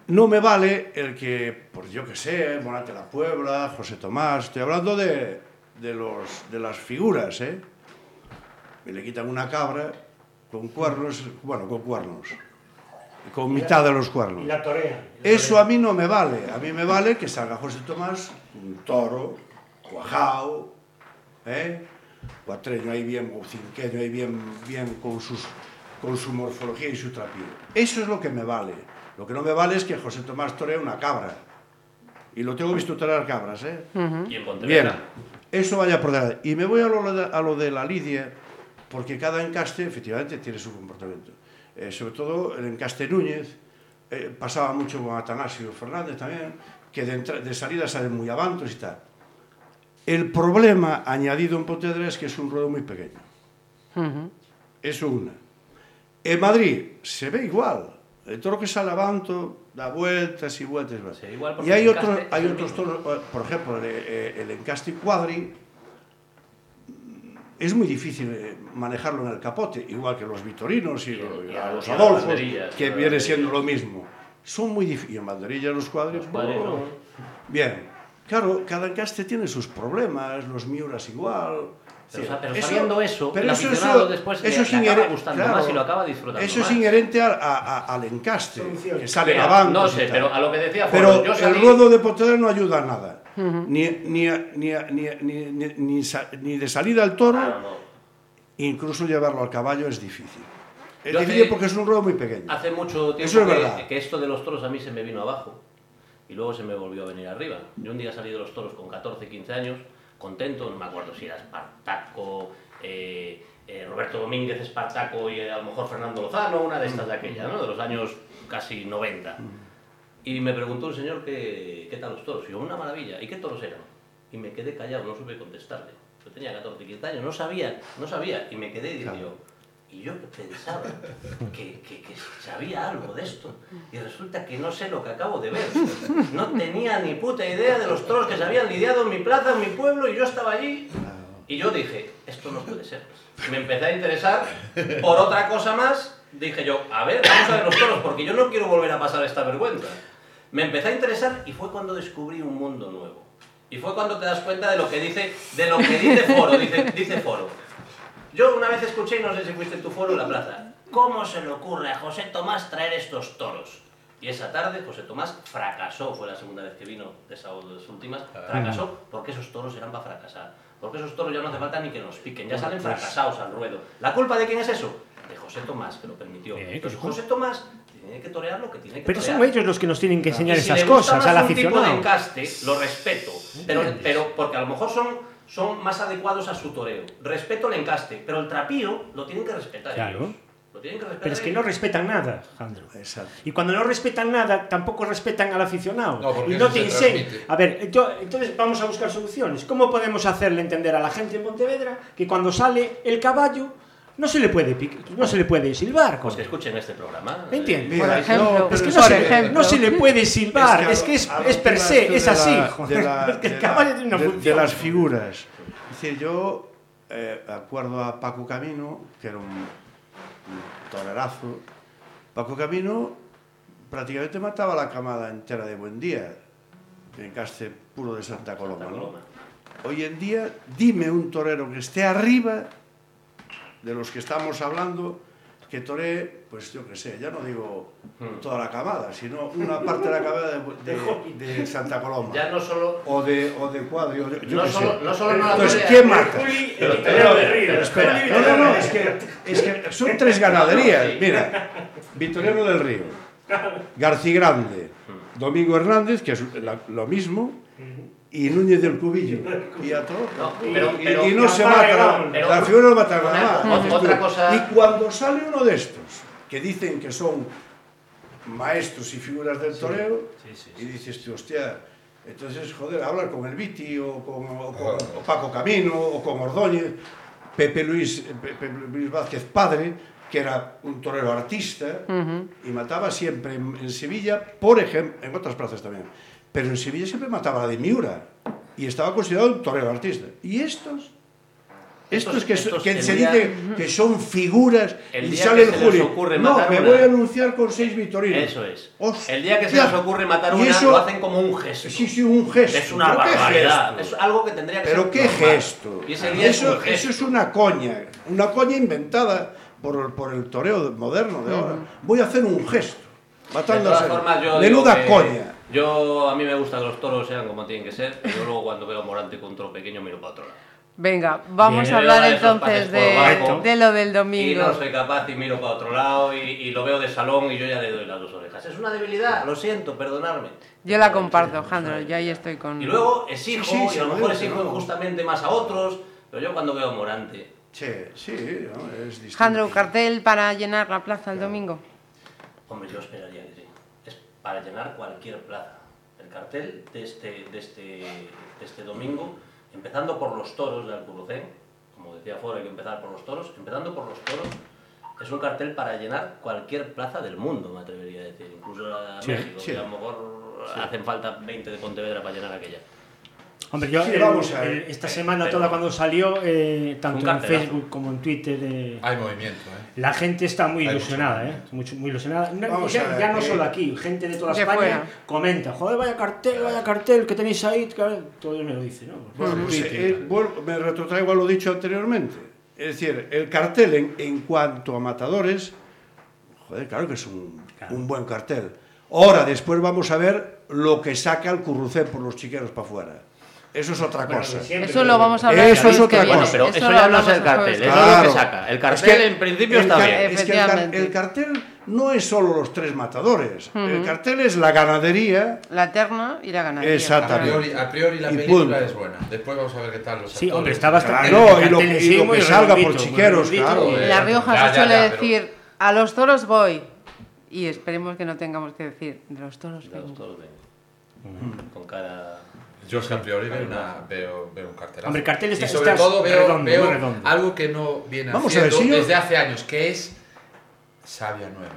Speaker 6: No me vale el que, pues yo que sé, Monate la Puebla, José Tomás, estoy hablando de, de, los, de las figuras, ¿eh? Me le quitan una cabra con cuernos, bueno, con cuernos, con mitad de los cuernos.
Speaker 3: Y la torea.
Speaker 6: Eso a mí no me vale. A mí me vale que salga José Tomás, un toro, cuajao, ¿eh? cuatreño ahí bien, o cinqueño ahí bien, bien con, sus, con su morfología y su trapío. Eso es lo que me vale. Lo que no me vale es que José Tomás toree una cabra. Y lo tengo visto torear cabras, ¿eh?
Speaker 5: Y en
Speaker 6: Bien,
Speaker 5: Pontevedra.
Speaker 6: eso vaya por delante. Y me voy a lo de, a lo de la lidia, porque cada encaste efectivamente tiene su comportamiento. Eh, sobre todo el encaste Núñez, eh, pasaba mucho con Atanasio Fernández también, que de, entra- de salida salen muy avantos y tal. El problema añadido en Pontevedra es que es un ruedo muy pequeño.
Speaker 2: Ujú.
Speaker 6: Eso una. En Madrid se ve igual. El toro que sale avanto da vueltas y vueltas.
Speaker 5: Sí, igual
Speaker 6: y hay,
Speaker 5: el es
Speaker 6: hay
Speaker 5: el
Speaker 6: otros toros, eh, por ejemplo, el, eh, el encaste cuadri, es muy difícil eh, manejarlo en el capote, igual que los vitorinos y,
Speaker 5: Y-
Speaker 6: a los
Speaker 5: y a las
Speaker 6: adolfos, que viene siendo lo mismo. Son muy difíciles. Y en banderillas los cuadris.
Speaker 5: Los cuadris, ¿no?
Speaker 6: Bien. Claro, cada encaste tiene sus problemas, los miuras igual.
Speaker 5: Pero,
Speaker 6: Sí,
Speaker 5: sa- pero sabiendo eso, el
Speaker 6: eso- eso-
Speaker 5: después le-
Speaker 6: eso es
Speaker 5: le acaba
Speaker 6: inhere-
Speaker 5: gustando
Speaker 6: claro,
Speaker 5: más y lo acaba disfrutando
Speaker 6: Eso
Speaker 5: más.
Speaker 6: es inherente al, a- a- al encaste,
Speaker 3: Solución.
Speaker 6: que sale
Speaker 5: Mira,
Speaker 6: abajo.
Speaker 5: no sé, pero a lo que decía
Speaker 6: Pero
Speaker 5: yo
Speaker 6: el
Speaker 5: salí-
Speaker 6: ruedo de Pontevedra no ayuda a nada. ni, a- a- a- de salida al toro,
Speaker 5: Claro, no.
Speaker 6: incluso llevarlo al caballo es difícil. Es
Speaker 5: Yo
Speaker 6: difícil
Speaker 5: hace-
Speaker 6: porque es un ruedo muy pequeño.
Speaker 5: Hace mucho tiempo
Speaker 6: Eso es
Speaker 5: que,
Speaker 6: verdad.
Speaker 5: que esto de los toros a mí se me vino abajo y luego se me volvió a venir arriba. Yo un día salí de los toros con 14, 15 años, contento, no me acuerdo si era Espartaco, eh, eh, Roberto Domínguez Espartaco y eh, a lo mejor Fernando Lozano, una de estas de aquella, ¿no? de los años casi 90. Y me preguntó un señor qué, qué tal los toros. Y yo, una maravilla. ¿Y qué toros eran? Y me quedé callado, no supe contestarle. Yo tenía 14, 15 años, no sabía, no sabía. Y me quedé y dije yo, y yo pensaba que, que, que sabía algo de esto. Y resulta que no sé lo que acabo de ver. No tenía ni puta idea de los toros que se habían lidiado en mi plaza, en mi pueblo, y yo estaba allí. Y yo dije, esto no puede ser. Me empecé a interesar por otra cosa más. Dije yo, a ver, vamos a ver los toros, porque yo no quiero volver a pasar esta vergüenza. Me empecé a interesar y fue cuando descubrí un mundo nuevo. Y fue cuando te das cuenta de lo que dice, de lo que dice Foro, dice, dice Foro. Yo una vez escuché, y no sé si fuiste en tu foro en la plaza, ¿cómo se le ocurre a José Tomás traer estos toros? Y esa tarde José Tomás fracasó, fue la segunda vez que vino de esas últimas, fracasó porque esos toros eran para fracasar. Porque esos toros ya no hace falta ni que nos piquen, ya salen fracasados al ruedo. ¿La culpa de quién es eso? De José Tomás, que lo permitió.
Speaker 3: Eh,
Speaker 5: Entonces
Speaker 3: claro.
Speaker 5: José Tomás tiene que torear lo que tiene que
Speaker 3: Pero
Speaker 5: torear.
Speaker 3: son ellos los que nos tienen que enseñar
Speaker 5: Y si
Speaker 3: esas
Speaker 5: le gusta
Speaker 3: cosas
Speaker 5: más
Speaker 3: al
Speaker 5: un tipo de
Speaker 3: aficionado.
Speaker 5: encaste, lo respeto. Pero, pero porque a lo mejor son, son más adecuados a su toreo. Respeto el encaste, pero el trapío lo tienen que respetar
Speaker 3: Claro.
Speaker 5: ellos. Lo tienen que respetar
Speaker 3: Pero es que no respetan nada, Jandro.
Speaker 6: Exacto.
Speaker 3: Y cuando no respetan nada, tampoco respetan al aficionado.
Speaker 4: No, porque
Speaker 3: y no
Speaker 4: eso
Speaker 3: te
Speaker 4: se
Speaker 3: enseñan. A ver, ento- entonces vamos a buscar soluciones. ¿Cómo podemos hacerle entender a la gente en Pontevedra que cuando sale el caballo no se le puede, no se le puede silbar?
Speaker 5: Pues que escuchen este programa.
Speaker 3: ¿Me entiendes?
Speaker 2: Por ejemplo,
Speaker 6: no,
Speaker 3: Es que no
Speaker 2: por
Speaker 3: se, le-
Speaker 2: ejemplo.
Speaker 3: no se le puede silbar,
Speaker 6: a
Speaker 3: es que es, es per se, es así.
Speaker 6: de la- de
Speaker 3: caballo
Speaker 6: la-
Speaker 3: tiene una
Speaker 6: de-
Speaker 3: función.
Speaker 6: De las figuras. Es decir, yo eh, acuerdo a Paco Camino, que era un, un torerazo. Paco Camino prácticamente mataba la camada entera de Buen Día, en caste puro de Santa Coloma.
Speaker 5: Santa
Speaker 6: ¿no?
Speaker 5: Coloma.
Speaker 6: Hoy en día, dime un torero que esté arriba de los que estamos hablando, que toree, pues yo qué sé, ya no digo
Speaker 5: Hmm.
Speaker 6: toda la camada, sino una parte de la camada de, de- de Santa Coloma.
Speaker 5: Ya no solo.
Speaker 6: O de, o de yo, yo
Speaker 5: No
Speaker 6: qué
Speaker 5: solo,
Speaker 6: sé.
Speaker 5: no solo no
Speaker 6: Entonces, ¿quién mata?
Speaker 5: Pero.
Speaker 6: Espera, no, no, no, es que, es que son tres ganaderías. Mira, Victoriano del Río, García Grande, Domingo Hernández, que es lo mismo, y Núñez del Cubillo. Y a todo.
Speaker 5: No, pero-
Speaker 6: y,
Speaker 5: pero-
Speaker 6: y no se mata, la figura no mata nada más.
Speaker 5: otra
Speaker 6: tú.
Speaker 5: cosa-
Speaker 6: Y cuando sale uno de estos, que dicen que son maestros y figuras del toreo, y dices, tú, hostia, entonces, joder, hablar con el Viti o con, o con- o Paco Camino o con Ordóñez, Pepe Luis, Pepe Luis Vázquez padre, que era un torero artista y mataba siempre en, en Sevilla, por ejemplo, en otras plazas también, pero en Sevilla siempre mataba a la de Miura y estaba considerado un torero artista. Y estos, estos,
Speaker 5: Estos-
Speaker 6: que,
Speaker 5: estos,
Speaker 6: que
Speaker 5: el
Speaker 6: se
Speaker 5: día-
Speaker 6: dice que son figuras
Speaker 5: El
Speaker 6: y
Speaker 5: día
Speaker 6: sale
Speaker 5: que
Speaker 6: el
Speaker 5: se les
Speaker 6: Julio.
Speaker 5: ocurre
Speaker 6: No, me
Speaker 5: una-
Speaker 6: voy a anunciar con seis vitorinos.
Speaker 5: Eso es.
Speaker 6: Hostia.
Speaker 5: El día que se les ocurre matar una,
Speaker 6: eso-
Speaker 5: lo hacen como un gesto.
Speaker 6: Sí, sí, un gesto.
Speaker 5: Es una
Speaker 6: ¿Pero qué
Speaker 5: barbaridad.
Speaker 6: gesto?
Speaker 5: Es algo que tendría que
Speaker 6: Pero
Speaker 5: ser
Speaker 6: qué
Speaker 5: normal.
Speaker 6: gesto.
Speaker 5: Y ese día es
Speaker 6: Eso,
Speaker 5: gesto.
Speaker 6: eso es una coña, una coña inventada por, por el toreo moderno de ahora. Voy a hacer un gesto, matando a Menuda coña.
Speaker 5: Yo, a mí me gusta que los toros sean como tienen que ser, pero yo luego cuando veo a Morante con un toro pequeño miro para otro lado.
Speaker 2: Venga, vamos
Speaker 3: Bien.
Speaker 2: a hablar entonces de, de lo del
Speaker 5: Y
Speaker 2: domingo.
Speaker 5: no soy capaz y miro para otro lado y, y lo veo de salón y yo ya le doy las dos orejas. Es una debilidad, lo siento, perdonadme.
Speaker 2: Yo la comparto, Jandro, yo ahí estoy con...
Speaker 5: Y luego exijo,
Speaker 6: Sí, sí,
Speaker 5: y a lo mejor exijo injustamente más a otros, pero yo cuando veo a Morante,
Speaker 6: Sí, sí, no, es distinto.
Speaker 2: Jandro, cartel para llenar la plaza el domingo.
Speaker 5: hombre, yo esperaría que para llenar cualquier plaza. El cartel de este, de este, de este domingo, empezando por los toros de Alcurucén, como decía fuera, hay que empezar por los toros, empezando por los toros, es un cartel para llenar cualquier plaza del mundo, me atrevería a decir, incluso la
Speaker 3: Sí,
Speaker 5: México,
Speaker 6: sí.
Speaker 5: que a lo mejor hacen falta 20 de Pontevedra para llenar aquella.
Speaker 3: Hombre, yo
Speaker 6: Sí,
Speaker 3: el-
Speaker 6: vamos a ver.
Speaker 3: el- esta semana
Speaker 5: Pero-
Speaker 3: toda cuando salió, eh, tanto en. Facebook como en Twitter, eh,
Speaker 4: Hay movimiento, ¿eh?
Speaker 3: La gente está muy
Speaker 4: Hay
Speaker 3: ilusionada,
Speaker 4: mucho
Speaker 3: ¿eh? Mucho- muy ilusionada. No, ya,
Speaker 6: ver,
Speaker 3: ya no
Speaker 6: eh,
Speaker 3: solo aquí, gente de toda
Speaker 2: de
Speaker 3: España
Speaker 2: fuera.
Speaker 3: comenta, joder, vaya cartel, vaya cartel que tenéis ahí, todo me lo dice, ¿no?
Speaker 6: Bueno, pues, eh, vuelvo- me retrotraigo a lo dicho anteriormente. Es decir, el cartel en, en cuanto a matadores, joder, claro que es un,
Speaker 3: Claro.
Speaker 6: un buen cartel. Ahora, después vamos a ver lo que saca el currucén por los chiqueros para afuera. Eso es otra cosa.
Speaker 2: Eso lo vamos a hablar
Speaker 6: Eso
Speaker 2: el
Speaker 6: es otra cosa.
Speaker 5: Pero
Speaker 2: Eso
Speaker 5: eso
Speaker 2: lo
Speaker 5: ya no es
Speaker 2: hablamos
Speaker 5: el cartel, eso es lo que saca. El
Speaker 6: Es
Speaker 5: cartel
Speaker 6: que
Speaker 5: en principio está bien.
Speaker 6: Es que el, car-
Speaker 2: Efectivamente.
Speaker 6: el cartel no es solo los tres matadores. El cartel es la ganadería.
Speaker 2: La terna y la ganadería.
Speaker 6: Exacto.
Speaker 4: A priori, a priori la
Speaker 6: Y
Speaker 4: película
Speaker 6: punto.
Speaker 4: es buena. Después vamos a ver qué tal los
Speaker 3: Sí,
Speaker 4: actores.
Speaker 3: hombre, está bastante-
Speaker 6: Claro,
Speaker 3: el
Speaker 6: y lo, y lo que salga por chiqueros,
Speaker 3: redondito.
Speaker 6: claro.
Speaker 4: Eh,
Speaker 2: En La Rioja
Speaker 4: Ya,
Speaker 2: se suele
Speaker 4: ya,
Speaker 2: decir, a los toros voy. Y esperemos que no tengamos que decir, de los toros
Speaker 5: Los
Speaker 2: vengo.
Speaker 5: toros ven. Con cara.
Speaker 4: Yo es que a priori veo, una, veo, veo un cartelazo.
Speaker 3: Hombre, el cartel está-
Speaker 4: y sobre
Speaker 3: está
Speaker 4: todo veo,
Speaker 3: redondo,
Speaker 4: veo
Speaker 3: redondo.
Speaker 4: algo que no viene
Speaker 6: Vamos a ver,
Speaker 4: haciendo
Speaker 6: si yo-
Speaker 4: desde hace años, que es Sabia Nueva.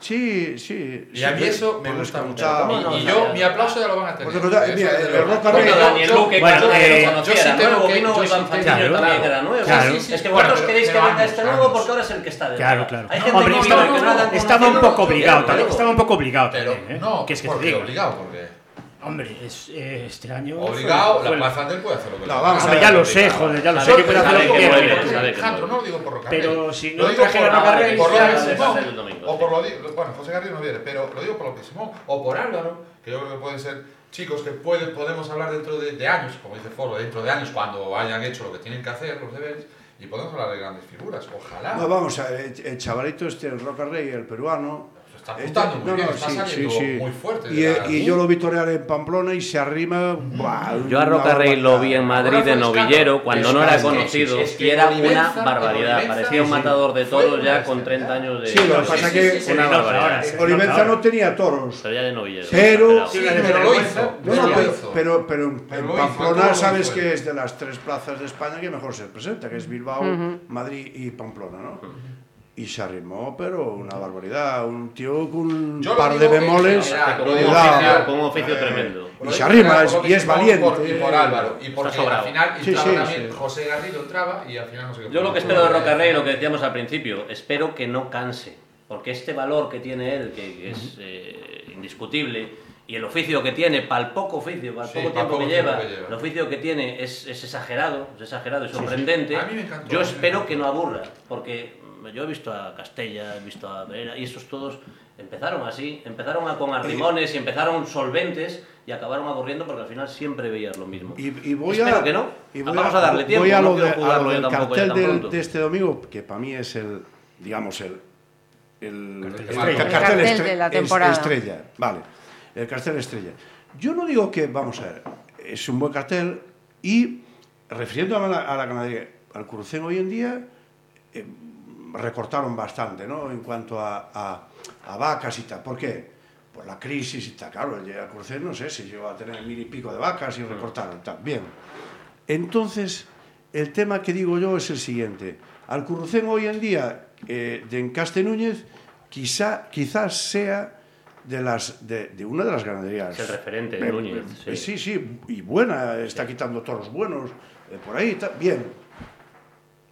Speaker 6: Sí, sí.
Speaker 4: Y
Speaker 6: sí,
Speaker 4: a mí eso me gusta mucho.
Speaker 6: contar.
Speaker 5: ¿Cómo no?
Speaker 4: Y, yo, mi aplauso ya lo van a tener.
Speaker 6: Porque mira, el Rey-
Speaker 5: Bueno, Daniel
Speaker 4: yo-
Speaker 5: Luque,
Speaker 3: bueno,
Speaker 5: que
Speaker 3: eh,
Speaker 4: yo sí tengo
Speaker 5: nuevo,
Speaker 4: que-
Speaker 5: vino
Speaker 4: yo sí
Speaker 3: tengo-
Speaker 5: también
Speaker 4: claro,
Speaker 5: era nuevo.
Speaker 3: claro.
Speaker 5: Sí, sí, sí. Es que
Speaker 4: Bueno,
Speaker 5: vosotros queréis que venga este nuevo porque ahora es el que está de
Speaker 3: Claro, claro.
Speaker 5: Hay gente
Speaker 3: Hombre,
Speaker 5: que
Speaker 3: estaba,
Speaker 5: que
Speaker 3: un poco obligado también. Estaba un poco obligado
Speaker 4: Pero
Speaker 3: también, ¿eh?
Speaker 4: no,
Speaker 3: ¿Qué es que
Speaker 4: obligado, porque
Speaker 3: Hombre, es, eh, este año.
Speaker 4: obligado,
Speaker 3: fue-
Speaker 4: la Plaza Andel puede hacer lo que
Speaker 6: No, vamos a ver,
Speaker 3: ya lo sé, joder, ya lo sé que puede hacer lo que quiera.
Speaker 4: Alejandro, no lo digo por Roca
Speaker 3: Pero si
Speaker 4: Lo
Speaker 3: no
Speaker 4: digo
Speaker 3: trajera
Speaker 4: por-
Speaker 5: el
Speaker 4: o por lo di- bueno, José Garrido no viene, pero lo digo por lo que Simón, o por Álvaro, que yo creo que pueden ser chicos que puede, podemos hablar dentro de, de años, como dice Foro, dentro de años cuando hayan hecho lo que tienen que hacer, los deberes, y podemos hablar de grandes figuras, ojalá.
Speaker 6: No, vamos a ver, el chavalito este, el Roca Rey, el peruano.
Speaker 4: Está
Speaker 6: este-
Speaker 4: muy bien, está saliendo muy fuerte
Speaker 6: Y,
Speaker 4: la-
Speaker 6: y yo lo vi torear en Pamplona y se arrima. buah,
Speaker 5: Yo a Roca Rey lo vi en Madrid de novillero cuando
Speaker 4: Es
Speaker 5: no era conocido
Speaker 4: es
Speaker 5: y era una barbaridad. Parecía un matador de toros ya con
Speaker 4: excepción.
Speaker 5: 30 años de.
Speaker 6: Sí, lo que pasa
Speaker 4: sí,
Speaker 6: que
Speaker 4: sí, sí,
Speaker 5: una barbaridad.
Speaker 6: Olivenza no tenía toros.
Speaker 5: Pero ya de novillero.
Speaker 6: Pero-.
Speaker 4: Sí, lo hizo.
Speaker 6: No, no, en, Pamplona
Speaker 4: ¿cómo lo
Speaker 6: sabes que es de las tres plazas de España que mejor se presenta, que es Bilbao, Madrid y Pamplona, ¿no? Y se arrimó, pero una barbaridad. Un tío con un
Speaker 4: Yo
Speaker 6: par de bemoles.
Speaker 4: lo
Speaker 5: un oficio, un oficio
Speaker 6: Eh,
Speaker 5: tremendo.
Speaker 6: Y se arrima, es- y es valiente.
Speaker 4: por- y por Álvaro. Y porque
Speaker 5: sobrado.
Speaker 4: al final
Speaker 6: Sí, sí,
Speaker 4: también
Speaker 6: sí.
Speaker 4: José Garrido entraba y al final no sé qué.
Speaker 5: Yo lo que espero de Roca Rey, lo que decíamos al principio, espero que no canse, porque este valor que tiene él, que, que es eh, indiscutible, y el oficio que tiene, para el poco oficio, para el
Speaker 4: Sí,
Speaker 5: poco tiempo
Speaker 4: poco
Speaker 5: que
Speaker 4: tiempo
Speaker 5: lleva,
Speaker 4: que lleva.
Speaker 5: el oficio que tiene es, es exagerado, es exagerado y sorprendente.
Speaker 4: A mí me encantó,
Speaker 5: Yo
Speaker 4: me
Speaker 5: espero
Speaker 4: encantó.
Speaker 5: que no aburra, porque yo he visto a Castella, he visto a Pereira, y esos todos empezaron así, empezaron a- con arrimones y empezaron solventes y acabaron aburriendo porque al final siempre veías lo mismo.
Speaker 6: Y, y voy
Speaker 5: Espero
Speaker 6: a,
Speaker 5: que no.
Speaker 6: y voy
Speaker 5: Vamos a darle tiempo,
Speaker 6: Voy a
Speaker 5: no
Speaker 6: lo,
Speaker 5: quiero
Speaker 6: de, a lo del cartel del- de este domingo, que para mí es el, digamos, el, el,
Speaker 4: Cartel
Speaker 6: el
Speaker 4: estrella.
Speaker 6: ca-
Speaker 4: El
Speaker 2: cartel
Speaker 6: estre-
Speaker 2: de la
Speaker 6: es-
Speaker 2: temporada.
Speaker 6: estrella. Vale, el cartel estrella. Yo no digo que, vamos a ver, es un buen cartel y, refiriéndome a la, a la ganadería, al crucén hoy en día, eh, recortaron bastante, ¿no? En cuanto a, a, a vacas y tal. ¿Por qué? Por la crisis y tal. Claro, el crucén, no sé, si llegó a tener mil y pico de vacas y recortaron, tal. Bien. Entonces, el tema que digo yo es el siguiente. Al Currucén hoy en día, eh, de Encaste Núñez, quizá, quizás sea de, las, de, de una de las ganaderías.
Speaker 5: Es el referente,
Speaker 6: Eh,
Speaker 5: Núñez, sí.
Speaker 6: sí, sí, y buena, está quitando toros buenos, eh, por ahí, bien.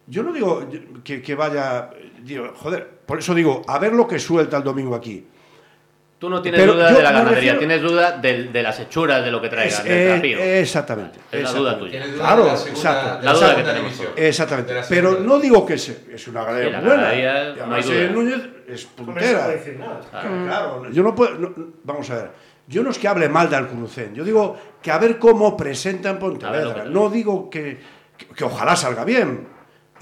Speaker 6: Yo no digo que, que vaya, digo, joder, por eso digo, a ver lo que suelta el domingo aquí.
Speaker 5: Tú no tienes
Speaker 6: Pero
Speaker 5: duda
Speaker 6: yo
Speaker 5: de la ganadería,
Speaker 6: refiero-
Speaker 5: tienes duda de, las hechuras de lo que traigan,
Speaker 6: Es-
Speaker 5: del
Speaker 6: eh,
Speaker 5: trapío.
Speaker 6: exactamente.
Speaker 5: Es la duda tuya.
Speaker 4: Duda
Speaker 6: Claro,
Speaker 4: de la segunda-
Speaker 6: exacto.
Speaker 5: La duda que
Speaker 4: segunda
Speaker 5: tenemos.
Speaker 6: Exactamente. Pero no digo que se- es una ganadería
Speaker 5: Sí, la
Speaker 6: buena.
Speaker 5: ganadería, no hay duda.
Speaker 6: eh, Núñez es
Speaker 3: no
Speaker 6: puntera.
Speaker 3: puede decir nada.
Speaker 6: Claro, claro. Yo no puedo. no- vamos a ver. Yo no es que hable mal de Alcurucén. Yo digo que a ver cómo presenta en
Speaker 5: A ver lo
Speaker 6: Pontevedra.
Speaker 5: que-
Speaker 6: No digo que, que, que ojalá salga bien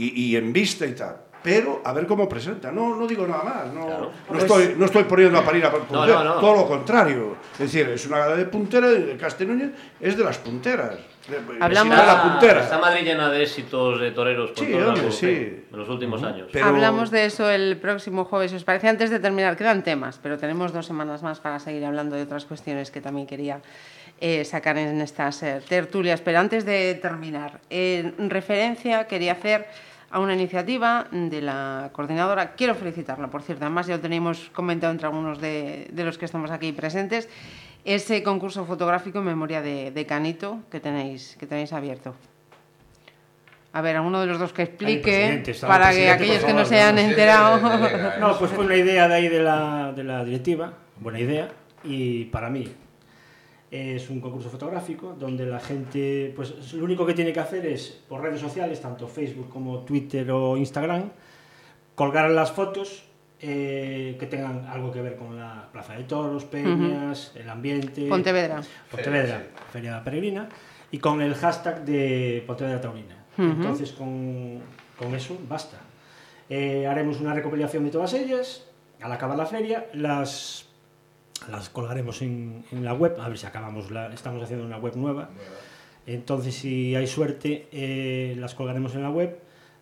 Speaker 6: y, y en vista y tal. Pero a ver cómo presenta. No, no digo nada más. No,
Speaker 5: Claro.
Speaker 6: no, estoy, no estoy poniendo a parir a
Speaker 5: no, no.
Speaker 6: Todo lo contrario. Es decir, es una ganadería de puntera de Castellúñez, es de las punteras.
Speaker 2: Hablamos-
Speaker 6: de la puntera.
Speaker 5: Está Madrid llena de éxitos de toreros por
Speaker 6: Sí,
Speaker 5: todos
Speaker 6: hombre, sí.
Speaker 5: en los últimos años.
Speaker 6: Pero-
Speaker 2: Hablamos de eso el próximo jueves, ¿os parece? Antes de terminar, quedan temas, pero tenemos dos semanas más para seguir hablando de otras cuestiones que también quería eh, sacar en estas eh, tertulias. Pero antes de terminar, en referencia quería hacer a una iniciativa de la coordinadora. Quiero felicitarla, por cierto, además ya lo teníamos comentado entre algunos de, de los que estamos aquí presentes, ese concurso fotográfico en memoria de, de Canito que tenéis, que tenéis abierto. A ver, alguno de los dos que explique para que aquellos que no se hayan
Speaker 4: Sí,
Speaker 2: enterado.
Speaker 3: No, pues fue una idea de ahí de la, de la directiva, buena idea, y para mí es un concurso fotográfico donde la gente, pues lo único que tiene que hacer es, por redes sociales, tanto Facebook como Twitter o Instagram, colgar las fotos eh, que tengan algo que ver con la Plaza de Toros, Peñas, el ambiente...
Speaker 2: Pontevedra.
Speaker 3: Pontevedra,
Speaker 4: Feria,
Speaker 3: Feria Peregrina. y con el hashtag de Pontevedra Taurina. Entonces, con, con eso basta. Eh, haremos una recopilación de todas ellas. Al acabar la feria, las, las colgaremos en, en la web. A ver si acabamos, la, estamos haciendo una web nueva. Entonces, si hay suerte, eh, las colgaremos en la web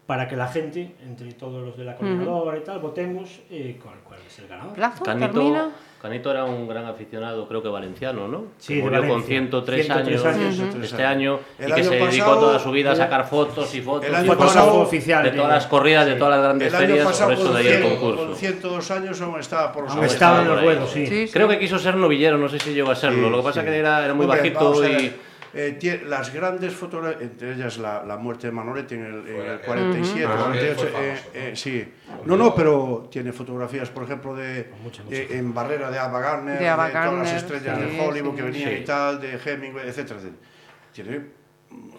Speaker 3: para que la gente, entre todos los de la coordinadora y tal, votemos eh, cuál, cuál es el ganador.
Speaker 2: Plazo,
Speaker 5: Canito,
Speaker 2: termina.
Speaker 5: Canito era un gran aficionado, creo que valenciano, ¿no?
Speaker 3: Sí,
Speaker 5: que murió con
Speaker 3: Valencia.
Speaker 5: 103,
Speaker 3: 103
Speaker 5: años, este año
Speaker 6: El
Speaker 5: y que
Speaker 6: año
Speaker 5: se dedicó toda su vida a sacar fotos y fotos
Speaker 6: el
Speaker 5: y fotos
Speaker 6: pasado-
Speaker 3: oficial
Speaker 5: de todas las corridas, de todas las grandes ferias, por eso de ahí el
Speaker 6: 100
Speaker 5: concurso.
Speaker 6: con 102 años, aún estaba por los
Speaker 3: Aún estaba en los ruedos, sí.
Speaker 5: Creo que quiso ser novillero, no sé si llegó a serlo.
Speaker 6: Sí,
Speaker 5: Lo que pasa
Speaker 6: sí.
Speaker 5: que era, era muy
Speaker 6: Hombre,
Speaker 5: bajito y...
Speaker 6: eh, las grandes fotografías, entre ellas la, la muerte de Manolete en el, en el
Speaker 4: aquel.
Speaker 6: 47,
Speaker 4: Ujú.
Speaker 6: 48,
Speaker 4: Fue
Speaker 6: eh,
Speaker 4: famoso.
Speaker 6: eh, sí. No, no, pero tiene fotografías, por ejemplo, de,
Speaker 3: Mucho, mucho.
Speaker 6: de- en Barrera de Ava Gardner,
Speaker 2: De Ava
Speaker 6: todas las estrellas
Speaker 2: sí,
Speaker 6: de Hollywood
Speaker 2: sí.
Speaker 6: que venían
Speaker 5: Sí.
Speaker 6: y tal, de Hemingway, etcétera, etcétera. Tiene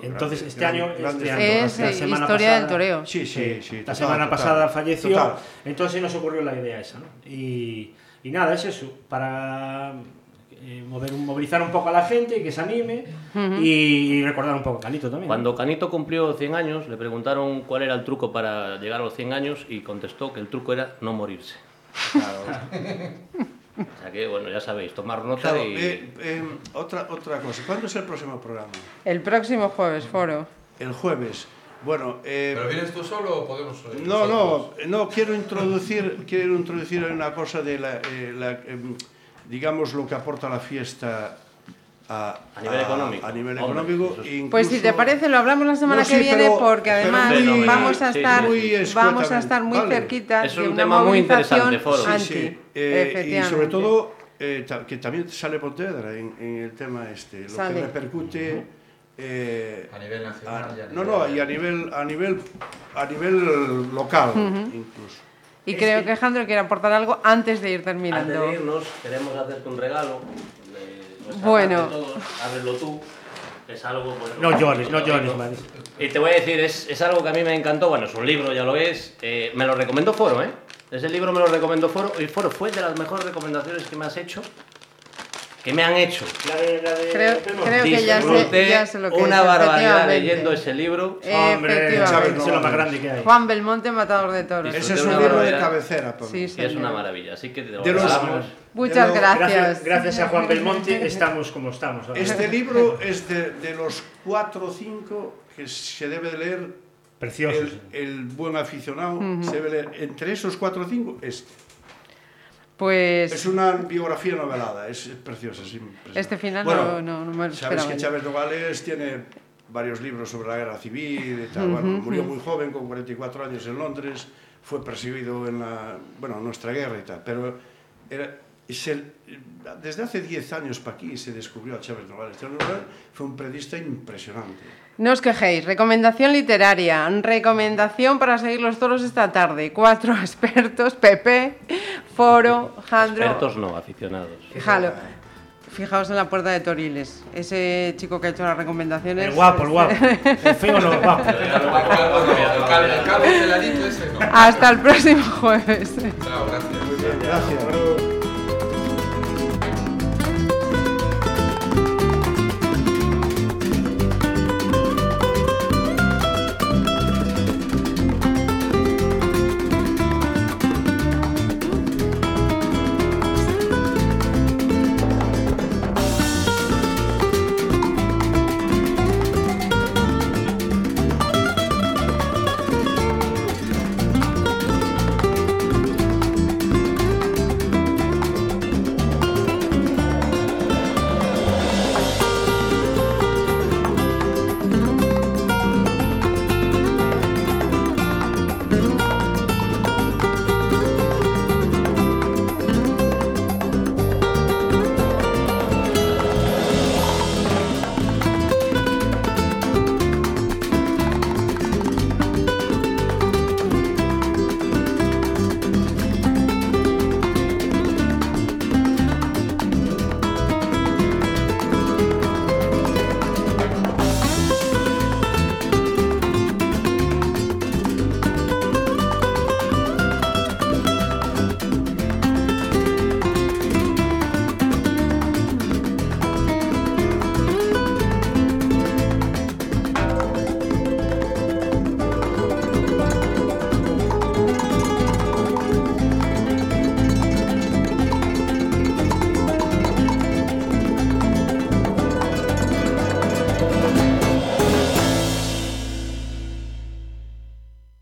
Speaker 3: Entonces, este año, este año
Speaker 2: Es
Speaker 3: la
Speaker 2: eh,
Speaker 3: semana
Speaker 2: historia del
Speaker 3: pasada-
Speaker 2: toreo.
Speaker 6: Sí, sí, sí.
Speaker 3: la
Speaker 6: total,
Speaker 3: semana
Speaker 6: total.
Speaker 3: pasada falleció,
Speaker 6: Total.
Speaker 3: entonces nos ocurrió la idea esa, ¿no? Y, y nada, es eso, para eh, mover, movilizar un poco a la gente, que se anime y, y recordar un poco a Canito también. ¿no?
Speaker 5: Cuando Canito cumplió 100 años, le preguntaron cuál era el truco para llegar a los 100 años y contestó que el truco era no morirse. O sea que, bueno, ya sabéis, tomar nota
Speaker 6: Claro,
Speaker 5: y...
Speaker 6: eh, eh, otra, otra cosa. ¿Cuándo es el próximo programa?
Speaker 2: El próximo jueves, foro.
Speaker 6: El jueves. Bueno, eh,
Speaker 4: ¿Pero vienes tú solo o podemos
Speaker 6: No, no,
Speaker 4: nosotros?
Speaker 6: no, quiero introducir, quiero introducir una cosa de la, eh, la, em, digamos, lo que aporta la fiesta a,
Speaker 5: A nivel económico.
Speaker 6: A nivel
Speaker 5: Hombre,
Speaker 6: económico.
Speaker 5: eso es-
Speaker 6: incluso-
Speaker 2: Pues si te parece, lo hablamos la semana
Speaker 6: No,
Speaker 2: que
Speaker 6: sí,
Speaker 2: viene
Speaker 6: pero-
Speaker 2: porque
Speaker 6: pero
Speaker 2: además
Speaker 5: muy-
Speaker 2: vamos a
Speaker 5: sí,
Speaker 2: estar
Speaker 6: muy
Speaker 2: vamos a estar muy
Speaker 6: vale.
Speaker 2: cerquita
Speaker 5: Es
Speaker 2: de
Speaker 5: un
Speaker 2: una
Speaker 5: tema muy
Speaker 2: movilización
Speaker 5: interesante, Foro.
Speaker 6: Sí,
Speaker 2: anti.
Speaker 6: sí, eh, y sobre todo eh, que también sale Pontevedra en, en el tema este, lo
Speaker 2: Sale.
Speaker 6: que repercute eh,
Speaker 4: A nivel nacional
Speaker 6: a-
Speaker 4: y a
Speaker 6: no,
Speaker 4: nivel-
Speaker 6: no, y a nivel a nivel a nivel local incluso.
Speaker 2: Y creo que Alejandro quiere aportar algo antes de ir terminando.
Speaker 5: Antes de irnos, queremos hacerte un regalo. de
Speaker 2: Bueno.
Speaker 5: todos. Ábrelo tú. que Es algo, pues,
Speaker 3: No llores, no llores.
Speaker 5: Y te voy a decir, es, es algo que a mí me encantó. Bueno, es un libro, ya lo es. Eh, me lo recomendó Foro, ¿eh? Ese libro me lo recomendó Foro. Y Foro fue de las mejores recomendaciones que me has hecho. Que me han hecho.
Speaker 3: La de, la de
Speaker 2: Creo- que ya sé- ya sé lo que
Speaker 5: una
Speaker 2: es,
Speaker 5: barbaridad leyendo ese libro.
Speaker 3: Hombre,
Speaker 2: Efectivamente.
Speaker 3: Chávez, es lo más grande que hay.
Speaker 2: Juan Belmonte, matador de toros.
Speaker 6: Ese es un libro de cabecera.
Speaker 2: Sí,
Speaker 5: Y es una maravilla. Así que te lo.
Speaker 2: Muchas
Speaker 6: lo-
Speaker 2: gracias.
Speaker 3: Gracias, gracias a Juan Belmonte estamos como estamos. ahora.
Speaker 6: Este libro es de, de los cuatro o cinco que se debe de leer
Speaker 3: Precioso.
Speaker 6: el, el buen aficionado. Se debe leer entre esos cuatro o cinco este.
Speaker 2: Pues
Speaker 6: Es una biografía novelada, es preciosa. es impresionante.
Speaker 2: este final
Speaker 6: Bueno,
Speaker 2: no, no, me lo
Speaker 6: Sabes que. Chávez Nogales tiene varios libros sobre la guerra civil y tal. Bueno, murió muy joven, con 44 años en Londres, fue perseguido en la, bueno, en nuestra guerra y tal. Pero era, es el- desde hace 10 años para aquí se descubrió a Chávez Nogales. Chávez Nogales fue un periodista impresionante.
Speaker 2: No os quejéis. Recomendación literaria. Recomendación para seguir los toros esta tarde. Cuatro expertos. Pepe, Foro, Jandro.
Speaker 5: Expertos no, aficionados.
Speaker 2: Fijalo. Fijaos en la puerta de Toriles. Ese chico que ha hecho las recomendaciones.
Speaker 3: El guapo, el guapo. El feo no, el guapo.
Speaker 2: Hasta el próximo jueves.
Speaker 4: Chao, gracias.
Speaker 6: Gracias.